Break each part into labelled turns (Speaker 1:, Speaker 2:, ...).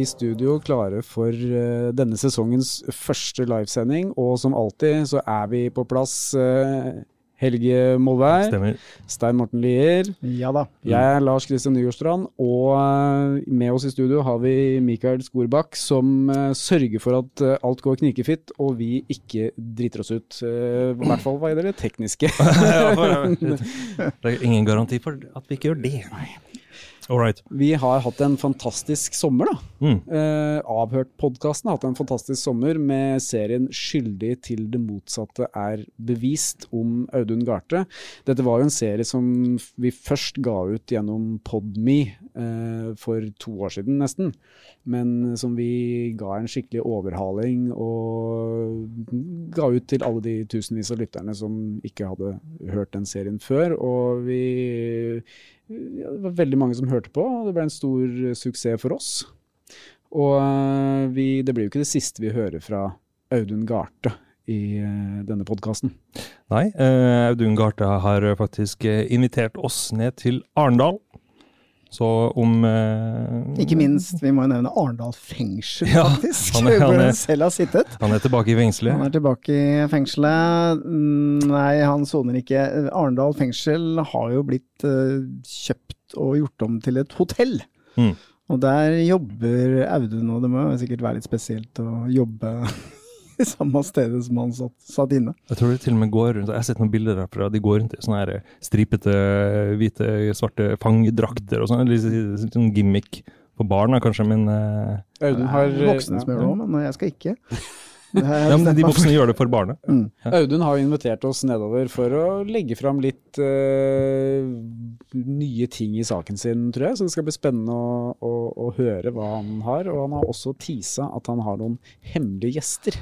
Speaker 1: Er i studio klare for eh, denne sesongens første livesending. Og som alltid så er vi på plass. eh, Helge Molvær,
Speaker 2: Stemmer.
Speaker 1: Stein Morten Lier.
Speaker 3: Ja da.
Speaker 1: Jeg er Lars Kristian Nygårdstrand, og eh, med oss i studio har vi Mikael Skorbakk, som eh, sørger for at eh, alt går knikefitt og vi ikke driter oss ut. eh, I hvert fall hva gjelder det tekniske.
Speaker 2: Det er ingen garanti for at vi ikke gjør det. All right.
Speaker 1: Vi har hatt en fantastisk sommer, da.
Speaker 2: Mm.
Speaker 1: Eh, Avhørt-podkasten har hatt en fantastisk sommer med serien 'Skyldig til det motsatte er bevist' om Audun Garthe. Dette var jo en serie som vi først ga ut gjennom Podme eh, for to år siden, nesten. Men som vi ga en skikkelig overhaling og ga ut til alle de tusenvis av lytterne som ikke hadde hørt den serien før. Og vi det var veldig mange som hørte på, og det ble en stor suksess for oss. Og eh, vi, det blir jo ikke det siste vi hører fra Audun Garte i eh, denne podkasten.
Speaker 2: Nei, eh, Audun Garte har faktisk invitert oss ned til Arendal. Så om eh,
Speaker 3: Ikke minst, vi må jo nevne Arendal fengsel,
Speaker 2: Ja,
Speaker 3: faktisk.
Speaker 2: han er- han
Speaker 3: hvor
Speaker 2: er-
Speaker 3: han selv har sittet.
Speaker 2: Han er tilbake i fengselet.
Speaker 3: Han er tilbake i fengselet. Mm, Nei, han soner ikke. Arendal fengsel har jo blitt eh, kjøpt og gjort om til et hotell.
Speaker 2: Mm.
Speaker 3: Og der jobber Audun, og det må jo sikkert være litt spesielt å jobbe i samme stedet som han satt, satt inne.
Speaker 2: Jeg tror de til og med går rundt, jeg har sett noen bilder derfra, de går rundt i sånne her stripete, hvite, svarte fangdrakter og sånn. Litt sånn gimmick for barn kanskje, men eh,
Speaker 1: Audun har
Speaker 3: Det voksne som gjør det òg, men jeg skal ikke. Det
Speaker 2: ja, men de voksne gjør det for barnet.
Speaker 3: Mm.
Speaker 1: Audun har invitert oss nedover for å legge fram litt uh, nye ting i saken sin, tror jeg. Så det skal bli spennende å, å, å høre hva han har. Og han har også tisa at han har noen hemmelige gjester.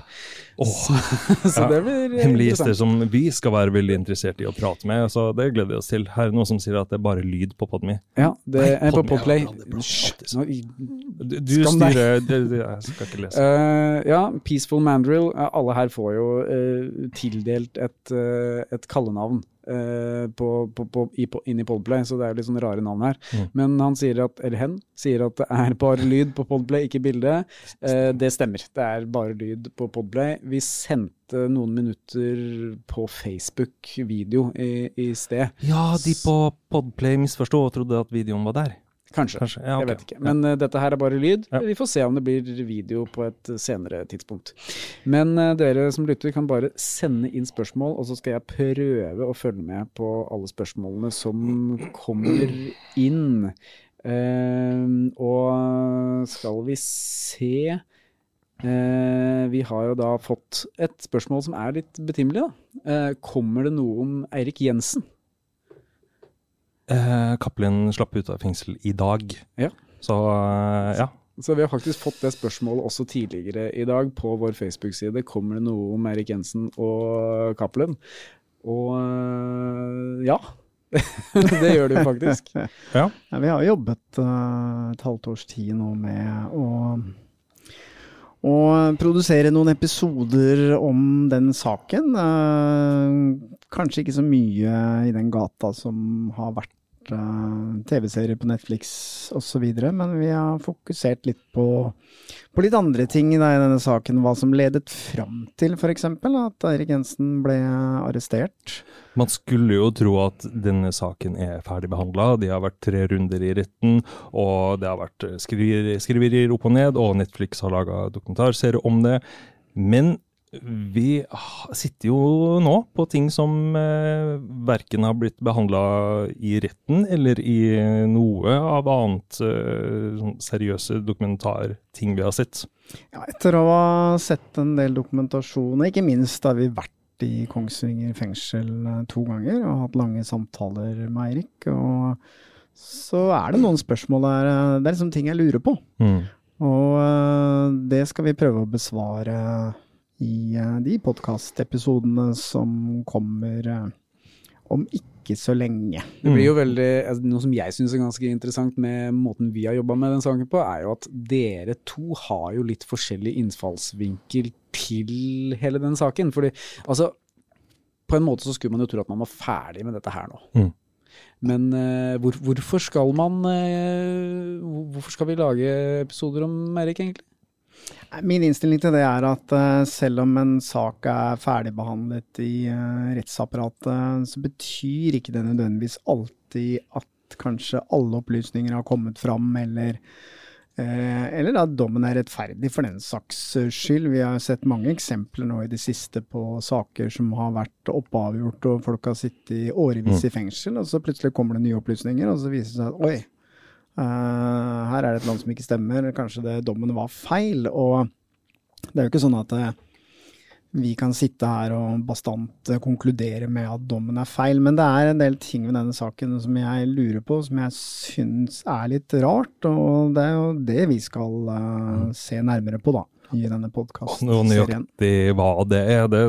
Speaker 2: Oh,
Speaker 1: Så
Speaker 2: Ja,
Speaker 1: det blir
Speaker 2: Hemmelige gjester som vi skal være veldig interessert i å prate med, så det gleder vi oss til. Her er noen som sier at det er bare lyd på Podme.
Speaker 1: Ja, det
Speaker 2: Nei,
Speaker 1: er på Podplay.
Speaker 2: ja, det.
Speaker 1: Hysj,
Speaker 2: Du, du styrer det, det, Jeg skal ikke lese.
Speaker 1: Uh, ja, Peaceful Mandrill. Eh, alle her får jo eh, tildelt et, eh, et kallenavn eh, på, på, på, i, inn i Podplay, så det er jo litt sånne rare navn her.
Speaker 2: Mm.
Speaker 1: Men han sier at, eller hen, sier at det er bare lyd på Podplay, ikke bilde. Eh, det stemmer. Det er bare lyd på Podplay. Vi sendte noen minutter på Facebook-video i, i sted.
Speaker 2: Ja, de på Podplay misforstod og trodde at videoen var der.
Speaker 1: Kanskje.
Speaker 2: Kanskje, ja,
Speaker 1: Jeg vet ikke. Men uh, dette her er bare lyd.
Speaker 2: Ja.
Speaker 1: Vi får se om det blir video på et senere tidspunkt. Men uh, dere som lytter kan bare sende inn spørsmål, og så skal jeg prøve å følge med på alle spørsmålene som kommer inn. Uh, og skal vi se eh, Vi har jo da fått et spørsmål som er litt betimelig, da. Kommer det noe om Eirik Jensen?
Speaker 2: Eh, Cappelen slapp ut av fengsel i dag.
Speaker 1: Ja.
Speaker 2: Så eh, ja.
Speaker 1: Så vi har faktisk fått det spørsmålet også tidligere i dag på vår Facebook-side. Kommer det noe om Erik Jensen og Cappelen? Og øh, ja. det gjør det jo faktisk.
Speaker 2: ja.
Speaker 3: Ja, vi har jobbet eh, et halvt års tid nå med å, å produsere noen episoder om den saken. Eh, kanskje ikke så mye i den gata som har vært eh, TV-serier på Netflix osv., men vi har fokusert litt på, på litt andre ting da, i denne saken. Hva som ledet fram til f.eks. at Eirik Jensen ble arrestert.
Speaker 2: Man skulle jo tro at denne saken er ferdigbehandla. De har vært tre runder i retten, og det har vært skriverier opp og ned, og Netflix har laga dokumentarserie om det. Men vi sitter jo nå på ting som eh, verken har blitt behandla i retten eller i noe av annet eh, sånn seriøse dokumentarting vi har sett.
Speaker 3: Ja, etter å ha sett en del dokumentasjon, ikke minst har vi vært i Kongsvinger fengsel eh, to ganger og hatt lange samtaler med Eirik. Og så er det noen spørsmål der. eh, Det er liksom ting jeg lurer på.
Speaker 2: Mm.
Speaker 3: Og eh, det skal vi prøve å besvare i eh, de podkastepisodene som kommer eh, om ikke så lenge.
Speaker 1: Det blir jo veldig, altså, Noe som jeg syns er ganske interessant med måten vi har jobba med den saken på, er jo at dere to har jo litt forskjellig innfallsvinkel til hele den saken. Fordi altså På en måte så skulle man jo tro at man var ferdig med dette her nå.
Speaker 2: Mm.
Speaker 1: Men uh, hvor, hvorfor skal man uh, hvorfor skal vi lage episoder om Erik, egentlig?
Speaker 3: Min innstilling til det er at uh, selv om en sak er ferdigbehandlet i uh, rettsapparatet, så betyr ikke det nødvendigvis alltid at kanskje alle opplysninger har kommet fram, eller, uh, eller at dommen er rettferdig for den saks skyld. Vi har sett mange eksempler nå i det siste på saker som har vært oppavgjort, og folk har sittet årevis mm. i fengsel, og så plutselig kommer det nye opplysninger, og så viser det seg at oi, her er det et land som ikke stemmer, kanskje det, dommen var feil. Og det er jo ikke sånn at uh, vi kan sitte her og bastant uh, konkludere med at dommen er feil, men det er en del ting ved denne saken som jeg lurer på, som jeg syns er litt rart. Og det er jo det vi skal se nærmere på, da. I denne podkastserien.
Speaker 2: Nøyaktig hva det er, det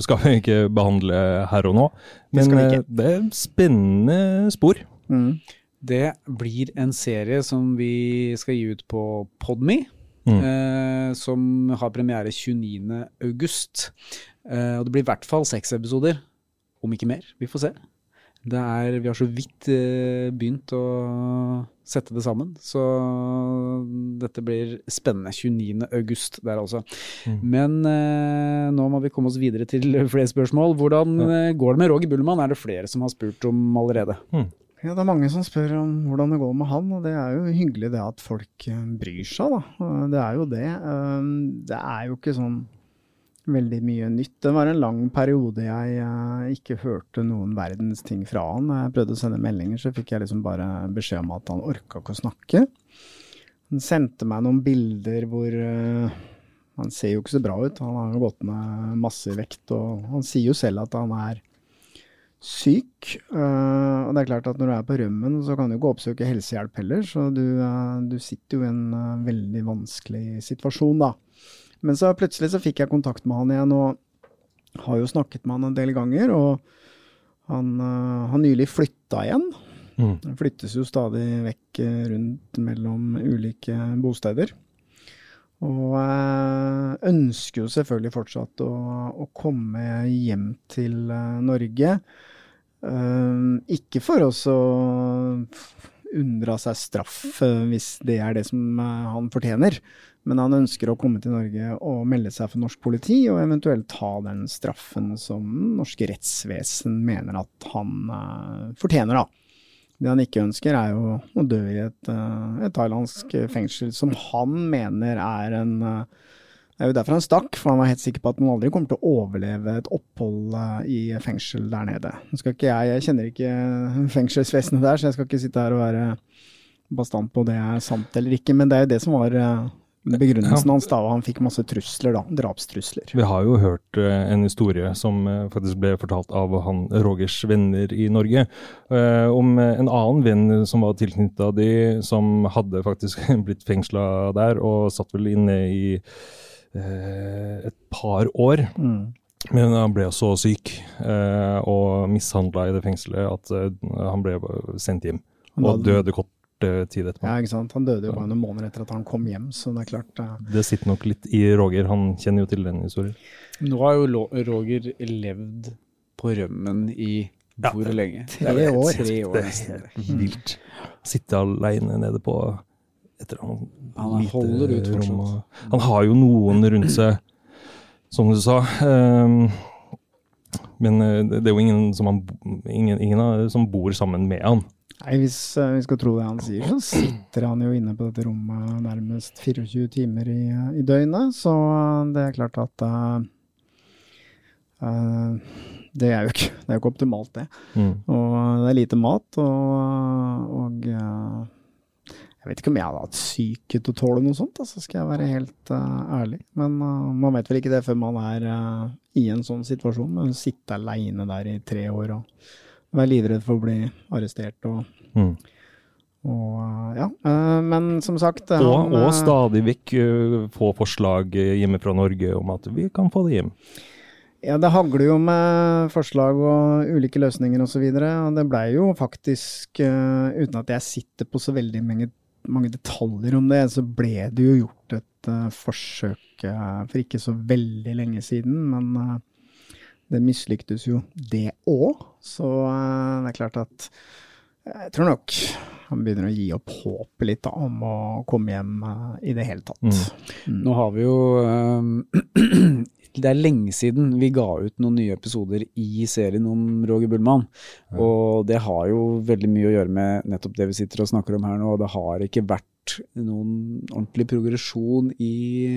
Speaker 2: skal vi ikke behandle her og nå. Men det, det er spennende spor. Mm.
Speaker 1: Det blir en serie som vi skal gi ut på Podme. Mm. Eh, som har premiere 29.8. Eh, og det blir i hvert fall seks episoder, om ikke mer. Vi får se. Er, vi har så vidt eh, begynt å sette det sammen, så dette blir spennende. 29.8 der altså. Mm. Men eh, nå må vi komme oss videre til flere spørsmål. Hvordan ja. Eh, går det med Roger Bullmann? Er det flere som har spurt om allerede? Mm.
Speaker 3: Ja, det er mange som spør om hvordan det går med han, og det er jo hyggelig det at folk eh, bryr seg, da. Det er jo det. Eh, det er jo ikke sånn veldig mye nytt. Det var en lang periode jeg eh, ikke hørte noen verdens ting fra han. Jeg prøvde å sende meldinger, så fikk jeg liksom bare beskjed om at han orka ikke å snakke. Han sendte meg noen bilder hvor Han ser jo ikke så bra ut. Han har jo gått ned masse i vekt, og han sier jo selv at han er syk. Uh, og det er klart at når du er på rømmen, så kan du ikke oppsøke helsehjelp heller. Så du, uh, du sitter jo i en uh, veldig vanskelig situasjon, da. Men så plutselig så fikk jeg kontakt med han igjen, og har jo snakket med han en del ganger. Og han har nylig flytta igjen. Mm. Flyttes jo stadig vekk rundt mellom ulike bosteder. Og ønsker jo selvfølgelig fortsatt å, å komme hjem til Norge. Uh, ikke for å unndra seg straff hvis det er det som han fortjener, men han ønsker å komme til Norge og melde seg for norsk politi, og eventuelt ta den straffen som norske rettsvesen mener at han eh, fortjener, da. Det han ikke ønsker, er jo å dø i et, et thailandsk fengsel som han mener er en det er jo derfor han stakk, for han var helt sikker på at han aldri kommer til å overleve et opphold eh, i fengsel der nede. Jeg, jeg, kjenner ikke fengselsvesenet der, så jeg skal ikke sitte her og være bastant på det er sant eller ikke, men det er jo det som var eh, begrunnelsen ja. hans da, og han fikk masse trusler, da. Drapstrusler.
Speaker 2: Vi har jo hørt uh, en historie som uh, faktisk ble fortalt av han Rogers venner i Norge, uh, om en annen venn som var tilknytta de, som hadde faktisk blitt fengsla der, og satt vel inne i Eh, et par år. Mm. Men han ble så syk eh, og mishandla i det fengselet at eh, han ble sendt hjem. Og døde kort tid etterpå.
Speaker 3: Ja, ikke sant. Han døde jo bare noen måneder etter at han kom hjem, så det er klart uh...
Speaker 2: Det sitter nok litt i Roger, han kjenner jo til den historien.
Speaker 1: Nå har jo Roger levd på rømmen i hvor ja, lenge?
Speaker 3: Tre år.
Speaker 1: Tre år
Speaker 2: nesten. Vilt. Sitte aleine nede på et eller annet
Speaker 1: han holder ut fortsatt.
Speaker 2: Han har jo noen rundt seg, som du sa. Um, men eh, det er jo ingen som, han, ingen, ingen som bor sammen med han.
Speaker 3: Nei, Hvis uh, vi skal tro det han sier, så sitter han jo inne på dette rommet nærmest 24 timer i, i døgnet. Så det er klart at uh, uh, det, er ikke, det er jo ikke, optimalt, det. Mm. Og det er lite mat, og, og jeg vet ikke om jeg hadde hatt syke til å tåle noe sånt, altså, skal jeg være helt ærlig. Men man vet vel ikke det før man er i en sånn situasjon. Men sitte aleine der i tre år og være livredd for å bli arrestert og, mm. og ja. men som sagt
Speaker 2: Og, han, og stadig vekk få forslag hjemme fra Norge om at vi kan få det hjem.
Speaker 3: Ja, det hagler jo med forslag og ulike løsninger osv. Og, så og det blei jo faktisk, uh, uten at jeg sitter på så veldig mange mange detaljer om det, så ble det jo gjort et uh, forsøk uh, for ikke så veldig lenge siden. Men det mislyktes jo, det òg. Så det er klart at jeg tror nok Han begynner å gi opp håpet litt da, om å komme hjem uh, i det hele tatt.
Speaker 2: Mm.
Speaker 1: Mm. Nå har vi jo um, Det er lenge siden vi ga ut noen nye episoder i serien om Roger Bullmann. Og det har jo veldig mye å gjøre med nettopp det vi sitter og snakker om her nå. Det har ikke vært noen ordentlig progresjon i,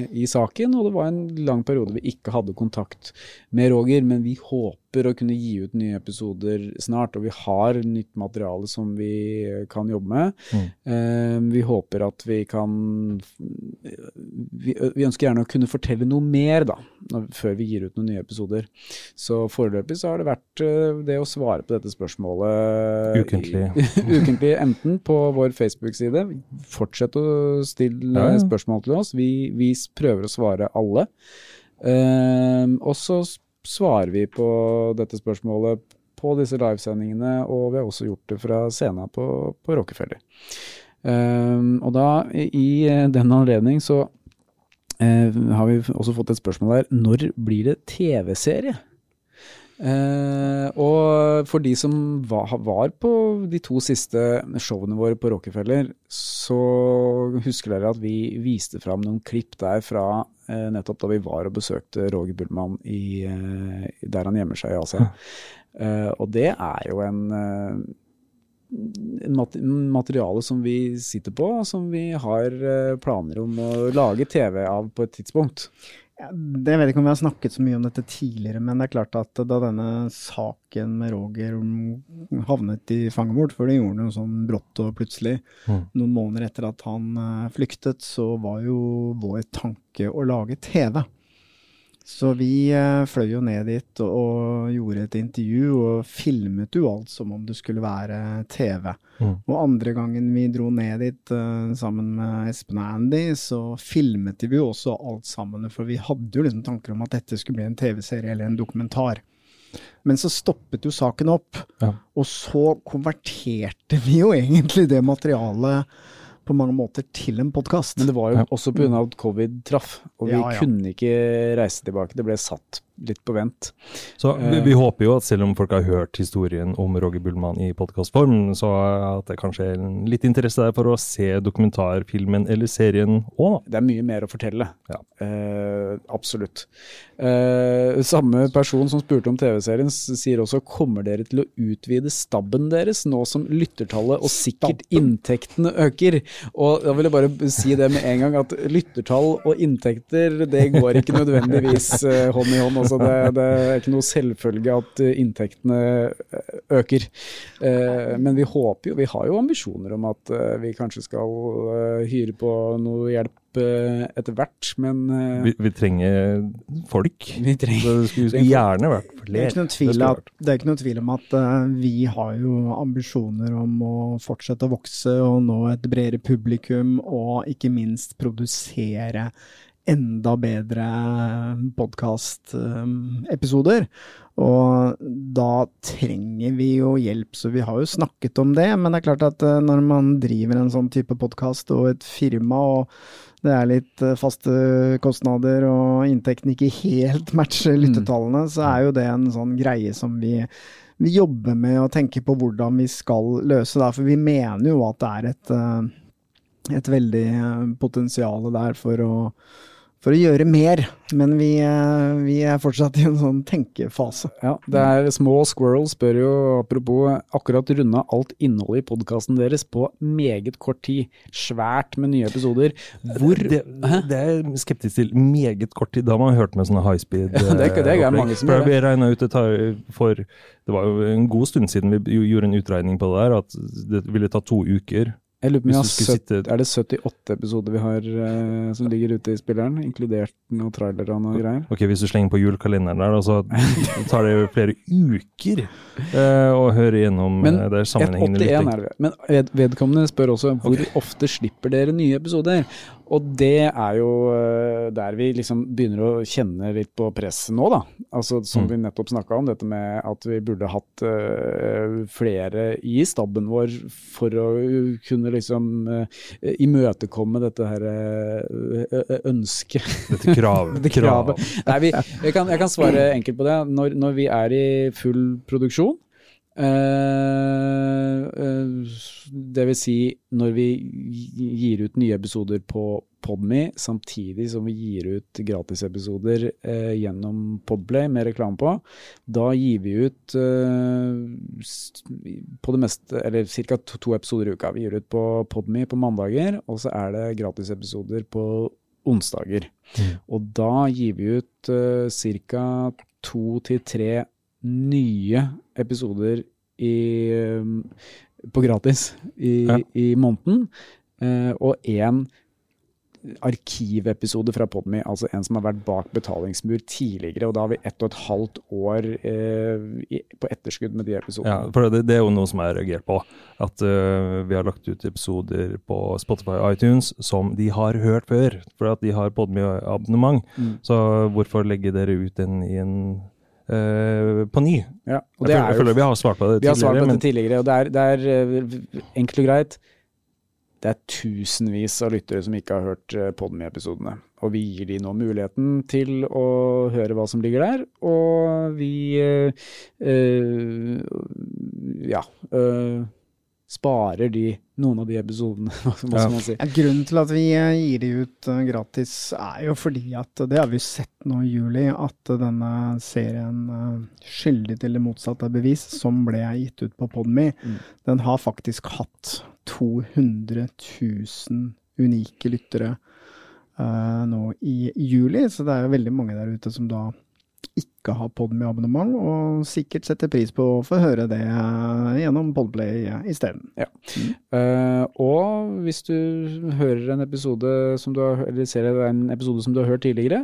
Speaker 1: i, saken, og det var en lang periode vi ikke hadde kontakt med Roger, men vi håper å kunne gi ut nye episoder snart, og vi har nytt materiale som vi kan jobbe med. Mm. Eh, vi håper at vi kan vi, vi, ønsker gjerne å kunne fortelle noe mer da, før vi gir ut noen nye episoder. Så foreløpig så har det vært uh, det å svare på dette spørsmålet
Speaker 2: ukentlig,
Speaker 1: ukentlig enten på vår Facebook-side, fortsett å stille ja, ja. spørsmål til oss. Vi, vi, prøver å svare alle. Uh, og så svarer vi på dette spørsmålet på disse livesendingene, og vi har også gjort det fra scenen på, på Rockefeller. Um, og da, i, i den anledning, så uh, har vi også fått et spørsmål der. Når blir det TV-serie? Eh, og for de som var, var, på de to siste showene våre på Rockefeller, så husker dere at vi viste fram noen klipp der fra eh, nettopp da vi var og besøkte Roger Bullmann i, eh, der han gjemmer seg i Asia. Eh, og det er jo en eh, materiale som vi sitter på, som vi har eh, planer om å lage TV av på et tidspunkt.
Speaker 3: Jeg vet ikke om vi har snakket så mye om dette tidligere, men det er klart at da denne saken med Roger havnet i fangemord, for det gjorde noe sånn brått og plutselig, mm. noen måneder etter at han eh, flyktet, så var jo vår tanke å lage TV. Så vi eh, fløy jo ned dit og, gjorde et intervju og filmet jo alt som om det skulle være TV. Mm. Og andre gangen vi dro ned dit uh, sammen med Espen og Andy, så filmet vi jo også alt sammen. For vi hadde jo liksom tanker om at dette skulle bli en TV-serie eller en dokumentar. Men så stoppet jo saken opp, ja. og så konverterte vi jo egentlig det materialet på mange måter til en podkast.
Speaker 1: Men det var jo ja. også pga. at covid traff, og vi ja, ja. kunne ikke reise tilbake. Det ble satt litt på vent.
Speaker 2: Så vi, vi, håper jo at selv om folk har hørt historien om Roger Bullmann i podkastform, så at det kanskje er litt interesse der for å se dokumentarfilmen eller serien òg.
Speaker 1: Det er mye mer å fortelle. Ja. Eh, absolutt. Eh, samme person som spurte om TV-serien, sier også kommer dere til å utvide stabben deres nå som lyttertallet og sikkert inntektene øker? Og da vil jeg bare si det med en gang at lyttertall og inntekter det går ikke nødvendigvis eh, hånd i hånd Altså det, det, er ikke noe selvfølge at eh, inntektene eh, øker. Eh, men vi håper jo, vi har jo ambisjoner om at vi kanskje skal hyre på noe hjelp etter hvert, men
Speaker 2: vi, vi, trenger folk.
Speaker 1: Vi trenger,
Speaker 2: det skulle, gjerne vært
Speaker 3: flere. Det er ikke noen tvil, det er ikke noen tvil om at uh, vi har jo ambisjoner om å fortsette å vokse og nå et bredere publikum, og ikke minst produsere enda bedre podkastepisoder. Og da trenger vi jo hjelp, så vi har jo snakket om det. Men det er klart at eh, når man driver en sånn type podkast og et firma, og det er litt eh, faste kostnader og inntekten ikke helt matcher mm. lyttetallene, så er jo det en sånn greie som vi vi jobber med å tenke på hvordan vi skal løse det. For vi mener jo at det er et, eh, et veldig potensial der for å for å gjøre mer, men vi, eh, vi, er fortsatt i en sånn tenkefase.
Speaker 1: Ja, det er Små Squirrel spør jo, apropos, akkurat runda alt innholdet i podkasten deres på meget kort tid. Svært med nye episoder. Hvor
Speaker 2: Det, det er jeg skeptisk til. Meget kort tid. Da har man hørt med sånne high speed. Ja,
Speaker 1: det, det er mange som gjør
Speaker 2: det. ut det tar for Det var jo en god stund siden vi gjorde en utregning på det der, at det ville ta to uker
Speaker 1: jeg lurer på om sitte... Er det 78 episoder vi har uh, som ligger ute i spilleren, inkludert noen trailere og noe greier?
Speaker 2: Ok, Hvis du slenger på julekalenderen der, så tar det jo flere uker uh, å høre gjennom Men, uh, det sammenhengende
Speaker 1: lytting. Men vedkommende spør også hvor okay. ofte slipper dere nye episoder? Og det er jo eh, der vi liksom begynner å kjenne litt på presset nå, da. Altså Som mm. vi nettopp snakka om, dette med at vi burde hatt uh, flere i staben vår for å kunne liksom uh, imøtekomme dette her uh, ønsket.
Speaker 2: Dette kravet.
Speaker 1: dette kravet. Nei, vi, jeg, kan, jeg, kan, svare enkelt på det. Når, når vi er i full produksjon, det vil si når vi gir ut nye episoder på Podme, samtidig som vi gir ut gratisepisoder eh, gjennom Podplay med reklame på. Da gir vi ut eh, på det meste, eller ca. To, to episoder i uka. Vi gir ut på Podme på mandager, og så er det gratisepisoder på onsdager.
Speaker 2: Mm.
Speaker 1: Og da gir vi ut eh, ca. to til tre nye episoder i, um, på gratis i,
Speaker 2: Ja.
Speaker 1: i måneden. eh, og én arkivepisode fra Podmy, altså en som har vært bak betalingsmur tidligere. Og da har vi ett og et halvt år eh, på etterskudd med de
Speaker 2: Ja, for det, det er jo noe som jeg har reagert på. At uh, vi har lagt ut episoder på Spotify og iTunes som de har hørt før, for at de har Podmy-abonnement.
Speaker 1: Mm.
Speaker 2: Så hvorfor legge dere ut den i en øh, på ny?
Speaker 1: Ja,
Speaker 2: Jeg føler,
Speaker 1: er
Speaker 2: jeg føler vi har svart på det
Speaker 1: Vi har svart
Speaker 2: tidligere.
Speaker 1: på
Speaker 2: men
Speaker 1: tidligere, og det er, det er eh, enkelt og greit. Det er tusenvis av lyttere som ikke har hørt eh, Podme-episodene. Og vi gir de nå muligheten til å høre hva som ligger der, og vi eh, eh, ja eh, sparer de, noen av de episodene, hva skal
Speaker 2: Ja.
Speaker 1: man si.
Speaker 3: Ja, grunnen til at vi eh, gir de ut eh, gratis, er jo fordi at det har vi sett nå i juli, at denne serien eh, 'Skyldig til det motsatte er bevis', som ble gitt ut på Podmy,
Speaker 1: Mm.
Speaker 3: den har faktisk hatt 200 000 unike lyttere uh, nå i juli. Så det er jo veldig mange der ute som da ikke har Podme-abonnement, og sikkert setter pris på å få høre det eh, gjennom Podplay isteden.
Speaker 1: Ja. Mm. Uh, og hvis du hører en episode som du har, eller ser en episode som du har hørt tidligere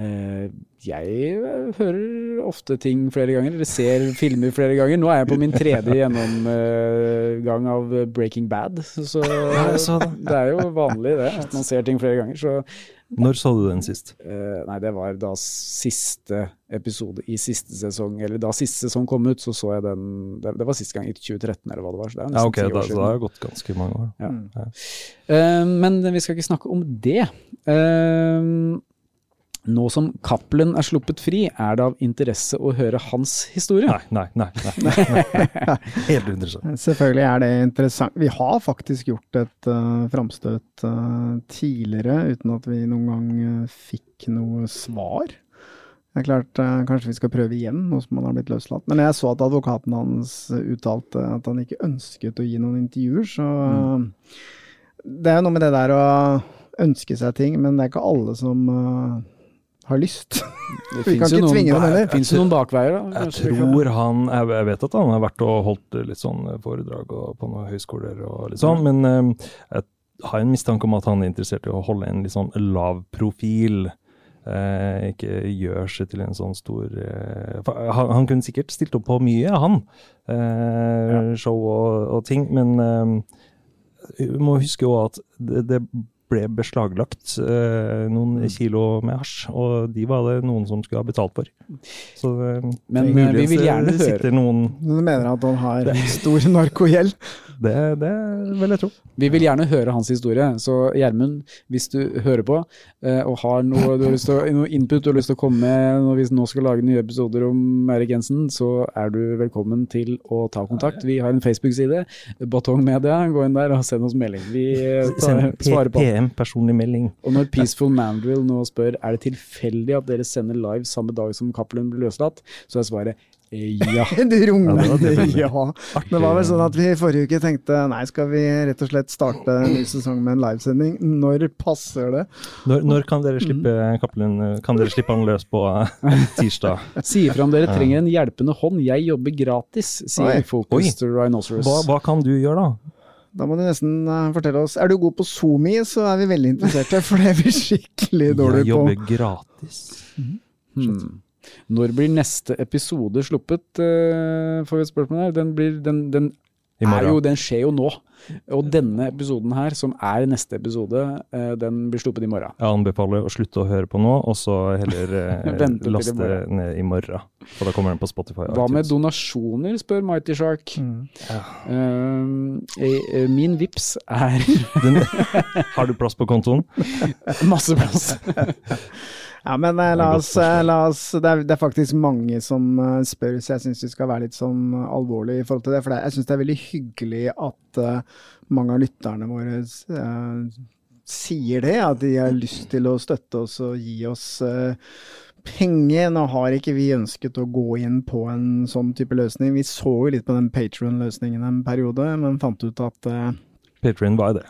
Speaker 1: eh, Jeg hører ofte ting flere ganger, eller ser filmer flere ganger. Nå er jeg på min tredje gjennomgang av Breaking Bad, så
Speaker 2: det
Speaker 1: er jo vanlig det, at man ser ting flere ganger. Så
Speaker 2: Når så du den sist?
Speaker 1: Uh, Nei, det var da siste episode i siste sesong, eller da siste sesong kom ut, så så jeg den Det, det var siste gang i 2013, eller hva det var. Så det er nesten
Speaker 2: Ja,
Speaker 1: nesten
Speaker 2: ok,
Speaker 1: ti år
Speaker 2: da, det
Speaker 1: Da
Speaker 2: har gått ganske mange år.
Speaker 1: Ja.
Speaker 3: Mm.
Speaker 1: Uh, men vi skal ikke snakke om det. Eh, nå som Cappelen er sluppet fri, er det av interesse å høre hans historie.
Speaker 2: Nei, nei, nei. nei, nei, nei. Helt interessant.
Speaker 3: Selvfølgelig er det interessant. Vi har faktisk gjort et uh, framstøt uh, tidligere uten at vi noen gang uh, fikk noe svar. Det er klart, uh, Kanskje vi skal prøve igjen, nå som han har blitt løslatt. Men jeg så at advokaten hans uttalte at han ikke ønsket å gi noen intervjuer, så mm. Det er jo noe med det der å ønske seg ting, men det er ikke alle som har lyst.
Speaker 1: Det
Speaker 3: Vi kan ikke
Speaker 1: noen,
Speaker 3: tvinge dem heller.
Speaker 1: Fins det noen bakveier, da.
Speaker 2: Jeg tror han Jeg vet at han har vært og holdt litt sånn foredrag og, på noen høyskoler og litt sånn, men eh, jeg har en mistanke om at han er interessert i å holde en litt sånn lav profil. Eh, ikke gjør seg til en sånn stor eh, han, han kunne sikkert stilt opp på mye, han. Eh, Show og, og ting, men eh, vi må huske òg at det, det ble beslaglagt eh, noen kilo med hasj, og de var det noen som skulle ha betalt for. Så eh,
Speaker 1: Men eh, vi vil gjerne høre
Speaker 2: sitter noen
Speaker 3: Du mener at han har stor narkogjeld?
Speaker 2: Det, det vil jeg tro.
Speaker 1: Vi vil gjerne høre hans historie, så Gjermund, hvis du hører på eh, og har noe, du har lyst til noe input du har lyst til å komme med når vi nå skal lage nye episoder om Erik Jensen, så er du velkommen til å ta kontakt. Vi har en Facebook-side, Batong Media. Gå inn der og send oss melding. Vi eh, tar, svarer på.
Speaker 2: PM, personlig melding.
Speaker 1: Og når Peaceful Mandrill nå spør er det tilfeldig at dere sender live samme dag som Cappelen blir løslatt, så er svaret ja.
Speaker 3: Du runger.
Speaker 2: Ja, det.
Speaker 3: Ja. Det var vel sånn at vi i forrige uke tenkte nei, skal vi rett og slett starte en ny sesong med en livesending? Når passer det?
Speaker 2: Når, når kan dere slippe Cappelen Kan dere slippe han løs på eh, tirsdag?
Speaker 1: Si ifra om dere trenger en hjelpende hånd, jeg jobber gratis, sier
Speaker 3: Focus
Speaker 1: to Rhinoceros.
Speaker 2: Hva, hva kan du gjøre, da?
Speaker 3: Da må du nesten eh, fortelle oss. Er du god på SoMe, så er vi veldig interesserte, for det er vi skikkelig dårlige på.
Speaker 2: Jeg jobber gratis.
Speaker 1: Hmm. Når blir neste episode sluppet, uh, får vi et spørsmål her. Den, blir, den, den, er jo, den skjer jo nå. Og denne episoden her, som er neste episode, uh, den blir sluppet i morgen.
Speaker 2: Jeg anbefaler å slutte å høre på nå, og så heller
Speaker 1: uh,
Speaker 2: laste
Speaker 1: i
Speaker 2: ned i morgen. For da kommer den på Spotify.
Speaker 1: Hva med donasjoner, spør Mighty Shark.
Speaker 3: Mm.
Speaker 1: Eh, min vips er
Speaker 2: Den, har du plass på kontoen?
Speaker 1: masse plass.
Speaker 3: Ja, men eh, la oss, eh, la oss det, er, det er faktisk mange som eh, spør, så jeg syns vi skal være litt sånn alvorlig i forhold til det. For det, jeg syns det er veldig hyggelig at eh, mange av lytterne våre eh, sier det. At de har lyst til å støtte oss og gi oss eh, penger. Nå har ikke vi ønsket å gå inn på en sånn type løsning. Vi så jo litt på den Patron-løsningen en periode, men fant ut at uh,
Speaker 2: var det?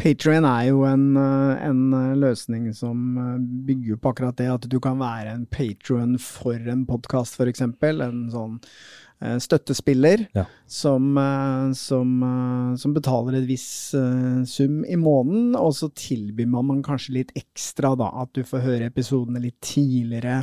Speaker 3: Patrion er jo en, eh, en eh, løsning som eh, bygger på akkurat det, at du kan være en patron for en podkast, f.eks. En sånn støttespiller
Speaker 2: Ja.
Speaker 3: som, som, som betaler en viss sum i måneden, og så tilbyr man, man kanskje litt ekstra, da. At du får høre episodene litt tidligere.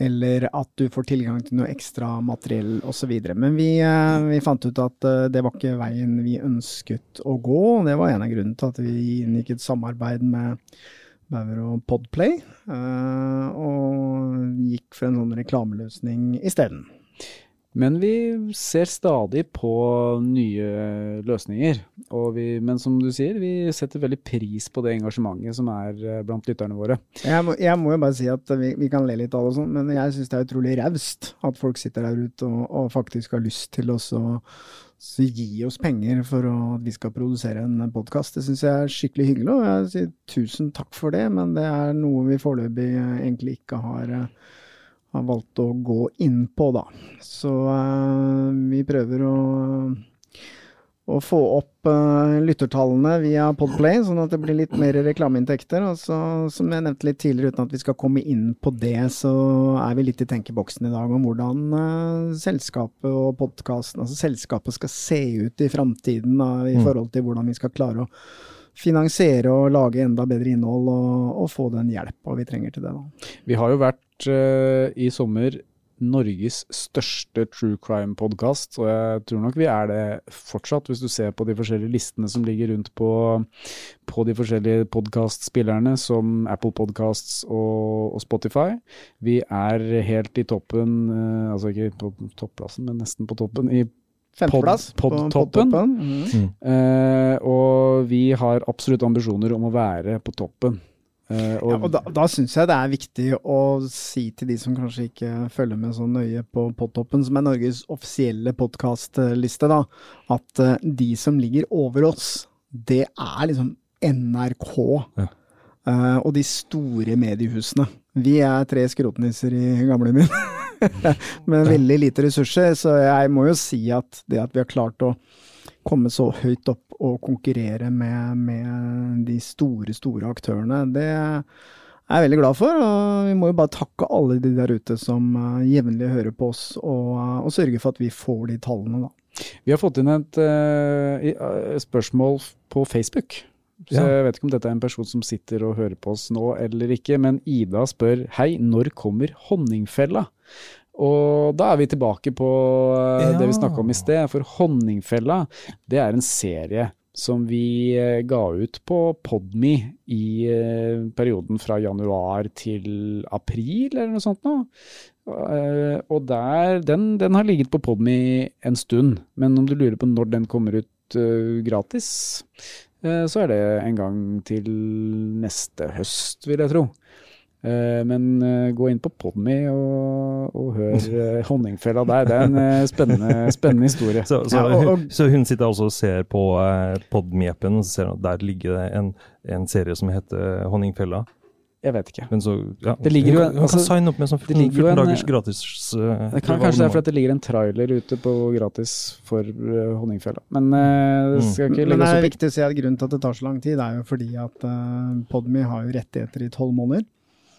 Speaker 3: Eller at du får tilgang til noe ekstra materiell osv. Men vi, eh, vi fant ut at eh, det var ikke veien vi ønsket å gå. og Det var en av grunnene til at vi inngikk et samarbeid med Bauer og Podplay. eh, og gikk for en sånn reklameløsning isteden.
Speaker 1: Men vi ser stadig på nye løsninger. Vi, men som du sier, vi setter veldig pris på det engasjementet som er eh, blant lytterne våre.
Speaker 3: Jeg må, jeg må jo bare si at vi, vi kan le litt av det, og sånn, men jeg syns det er utrolig raust at folk sitter der ute og, og faktisk har lyst til å gi oss penger for å, at vi skal produsere en podkast. Det syns jeg er skikkelig hyggelig, og jeg sier tusen takk for det, men det er noe vi foreløpig eh, egentlig ikke har, eh, har valgt å gå inn på, da. Så eh, vi prøver å å få opp eh, lyttertallene via Podplay, sånn at det blir litt mer reklameinntekter. Og så, som jeg nevnte litt tidligere, uten at vi skal komme inn på det, så er vi litt i tenkeboksen i dag om hvordan eh, selskapet og podkasten, altså selskapet skal se ut i framtiden i
Speaker 2: Mm.
Speaker 3: forhold til hvordan vi skal klare å finansiere og lage enda bedre innhold og, og få den hjelpa vi trenger til det. da.
Speaker 1: Vi har jo vært uh, i sommer Norges største true crime-podkast, og jeg tror nok vi er det fortsatt, hvis du ser på de forskjellige listene som ligger rundt på, på de forskjellige podkastspillerne, som Apple Podcasts og, og Spotify. Vi er helt i toppen, uh, altså ikke på topplassen, men nesten på toppen, i
Speaker 3: Femteplass
Speaker 1: Pod-
Speaker 3: på
Speaker 1: podtoppen.
Speaker 3: Mhm.
Speaker 1: Eh, og vi har absolutt ambisjoner om å være på toppen. Uh, og,
Speaker 3: Ja, og da, da syns jeg det er viktig å si til de som kanskje ikke følger med så nøye på Podtoppen, som er Norges offisielle podkastliste, da, at uh, de som ligger over oss, det er liksom NRK
Speaker 2: Ja.
Speaker 3: Uh, og de store mediehusene. Vi er tre skrotnisser i gamlebyen med veldig lite ressurser, så jeg må jo si at det at vi har klart å komme så høyt opp og konkurrere med, med de store, store aktørene, det er jeg veldig glad for. Og vi må jo bare takke alle de der ute som uh, jevnlig hører på oss, og, uh, og sørge for at vi får de tallene, da.
Speaker 1: Vi har fått inn et uh, eh, spørsmål på Facebook. Så
Speaker 2: Ja.
Speaker 1: Jeg vet ikke om dette er en person som sitter og hører på oss nå eller ikke, men Ida spør hei, når kommer Honningfella? Og da er vi tilbake på ja. det vi snakka om i sted, for Honningfella det er en serie som vi eh, ga ut på Podme i eh, perioden fra januar til april, eller noe sånt nå. Eh, og der, den, den har ligget på Podme en stund, men om du lurer på når den kommer ut eh, gratis, eh, så er det en gang til neste høst, vil jeg tro. Eh, men eh, gå inn på Podme og, og hør eh, Honningfella der. Det er en spennende, spennende historie.
Speaker 2: Så, så,
Speaker 3: Ja, og- og-
Speaker 2: så hun sitter også og ser på Podme-appen, og ser at der ligger det en, en serie som heter Honningfella.
Speaker 1: Jeg vet ikke.
Speaker 2: Men så, ja.
Speaker 1: Det ligger jo
Speaker 2: hun kan
Speaker 1: altså,
Speaker 2: signe opp med sånn 14, 14
Speaker 1: en,
Speaker 2: dagers gratis uh,
Speaker 1: Det kan Kanskje det er fordi det ligger en trailer ute på gratis for uh, Honningfella. Men uh, det
Speaker 2: Mm.
Speaker 1: skal ikke
Speaker 3: Men
Speaker 1: legge
Speaker 3: det
Speaker 1: oss
Speaker 3: er
Speaker 1: opp i
Speaker 3: viktig å si at grunnen til at det tar så lang tid, er jo fordi at uh, Podme har jo rettigheter i tolv måneder.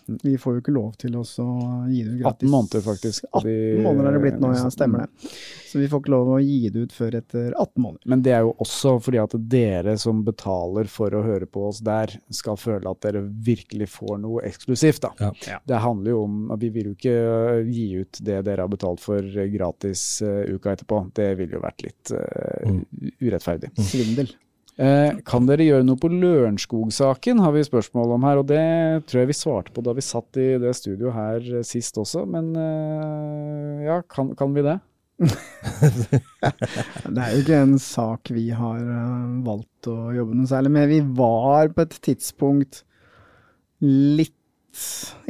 Speaker 3: Vi får jo ikke lov til oss å gi det ut gratis.
Speaker 1: 18 måneder, faktisk, på
Speaker 3: 18 måneder er det blitt nå, ja. Stemmer det. Så vi får ikke lov å gi det ut før etter 18 måneder.
Speaker 1: Men det er jo også fordi at dere som betaler for å høre på oss der, skal føle at dere virkelig får noe eksklusivt. da.
Speaker 2: Ja.
Speaker 1: Det handler jo om at vi vil jo ikke øh, gi ut det dere har betalt for øh, gratis uh, uka etterpå. Det ville jo vært litt
Speaker 2: Mm.
Speaker 1: urettferdig.
Speaker 3: Svindel.
Speaker 1: Eh, kan dere gjøre noe på Lørenskog-saken, har vi spørsmål om her. Og det tror jeg vi svarte på da vi satt i det studioet her eh, sist også. Men eh, ja, kan, kan vi det?
Speaker 3: Det er jo ikke en sak vi har valgt å jobbe noe særlig med. Vi var på et tidspunkt litt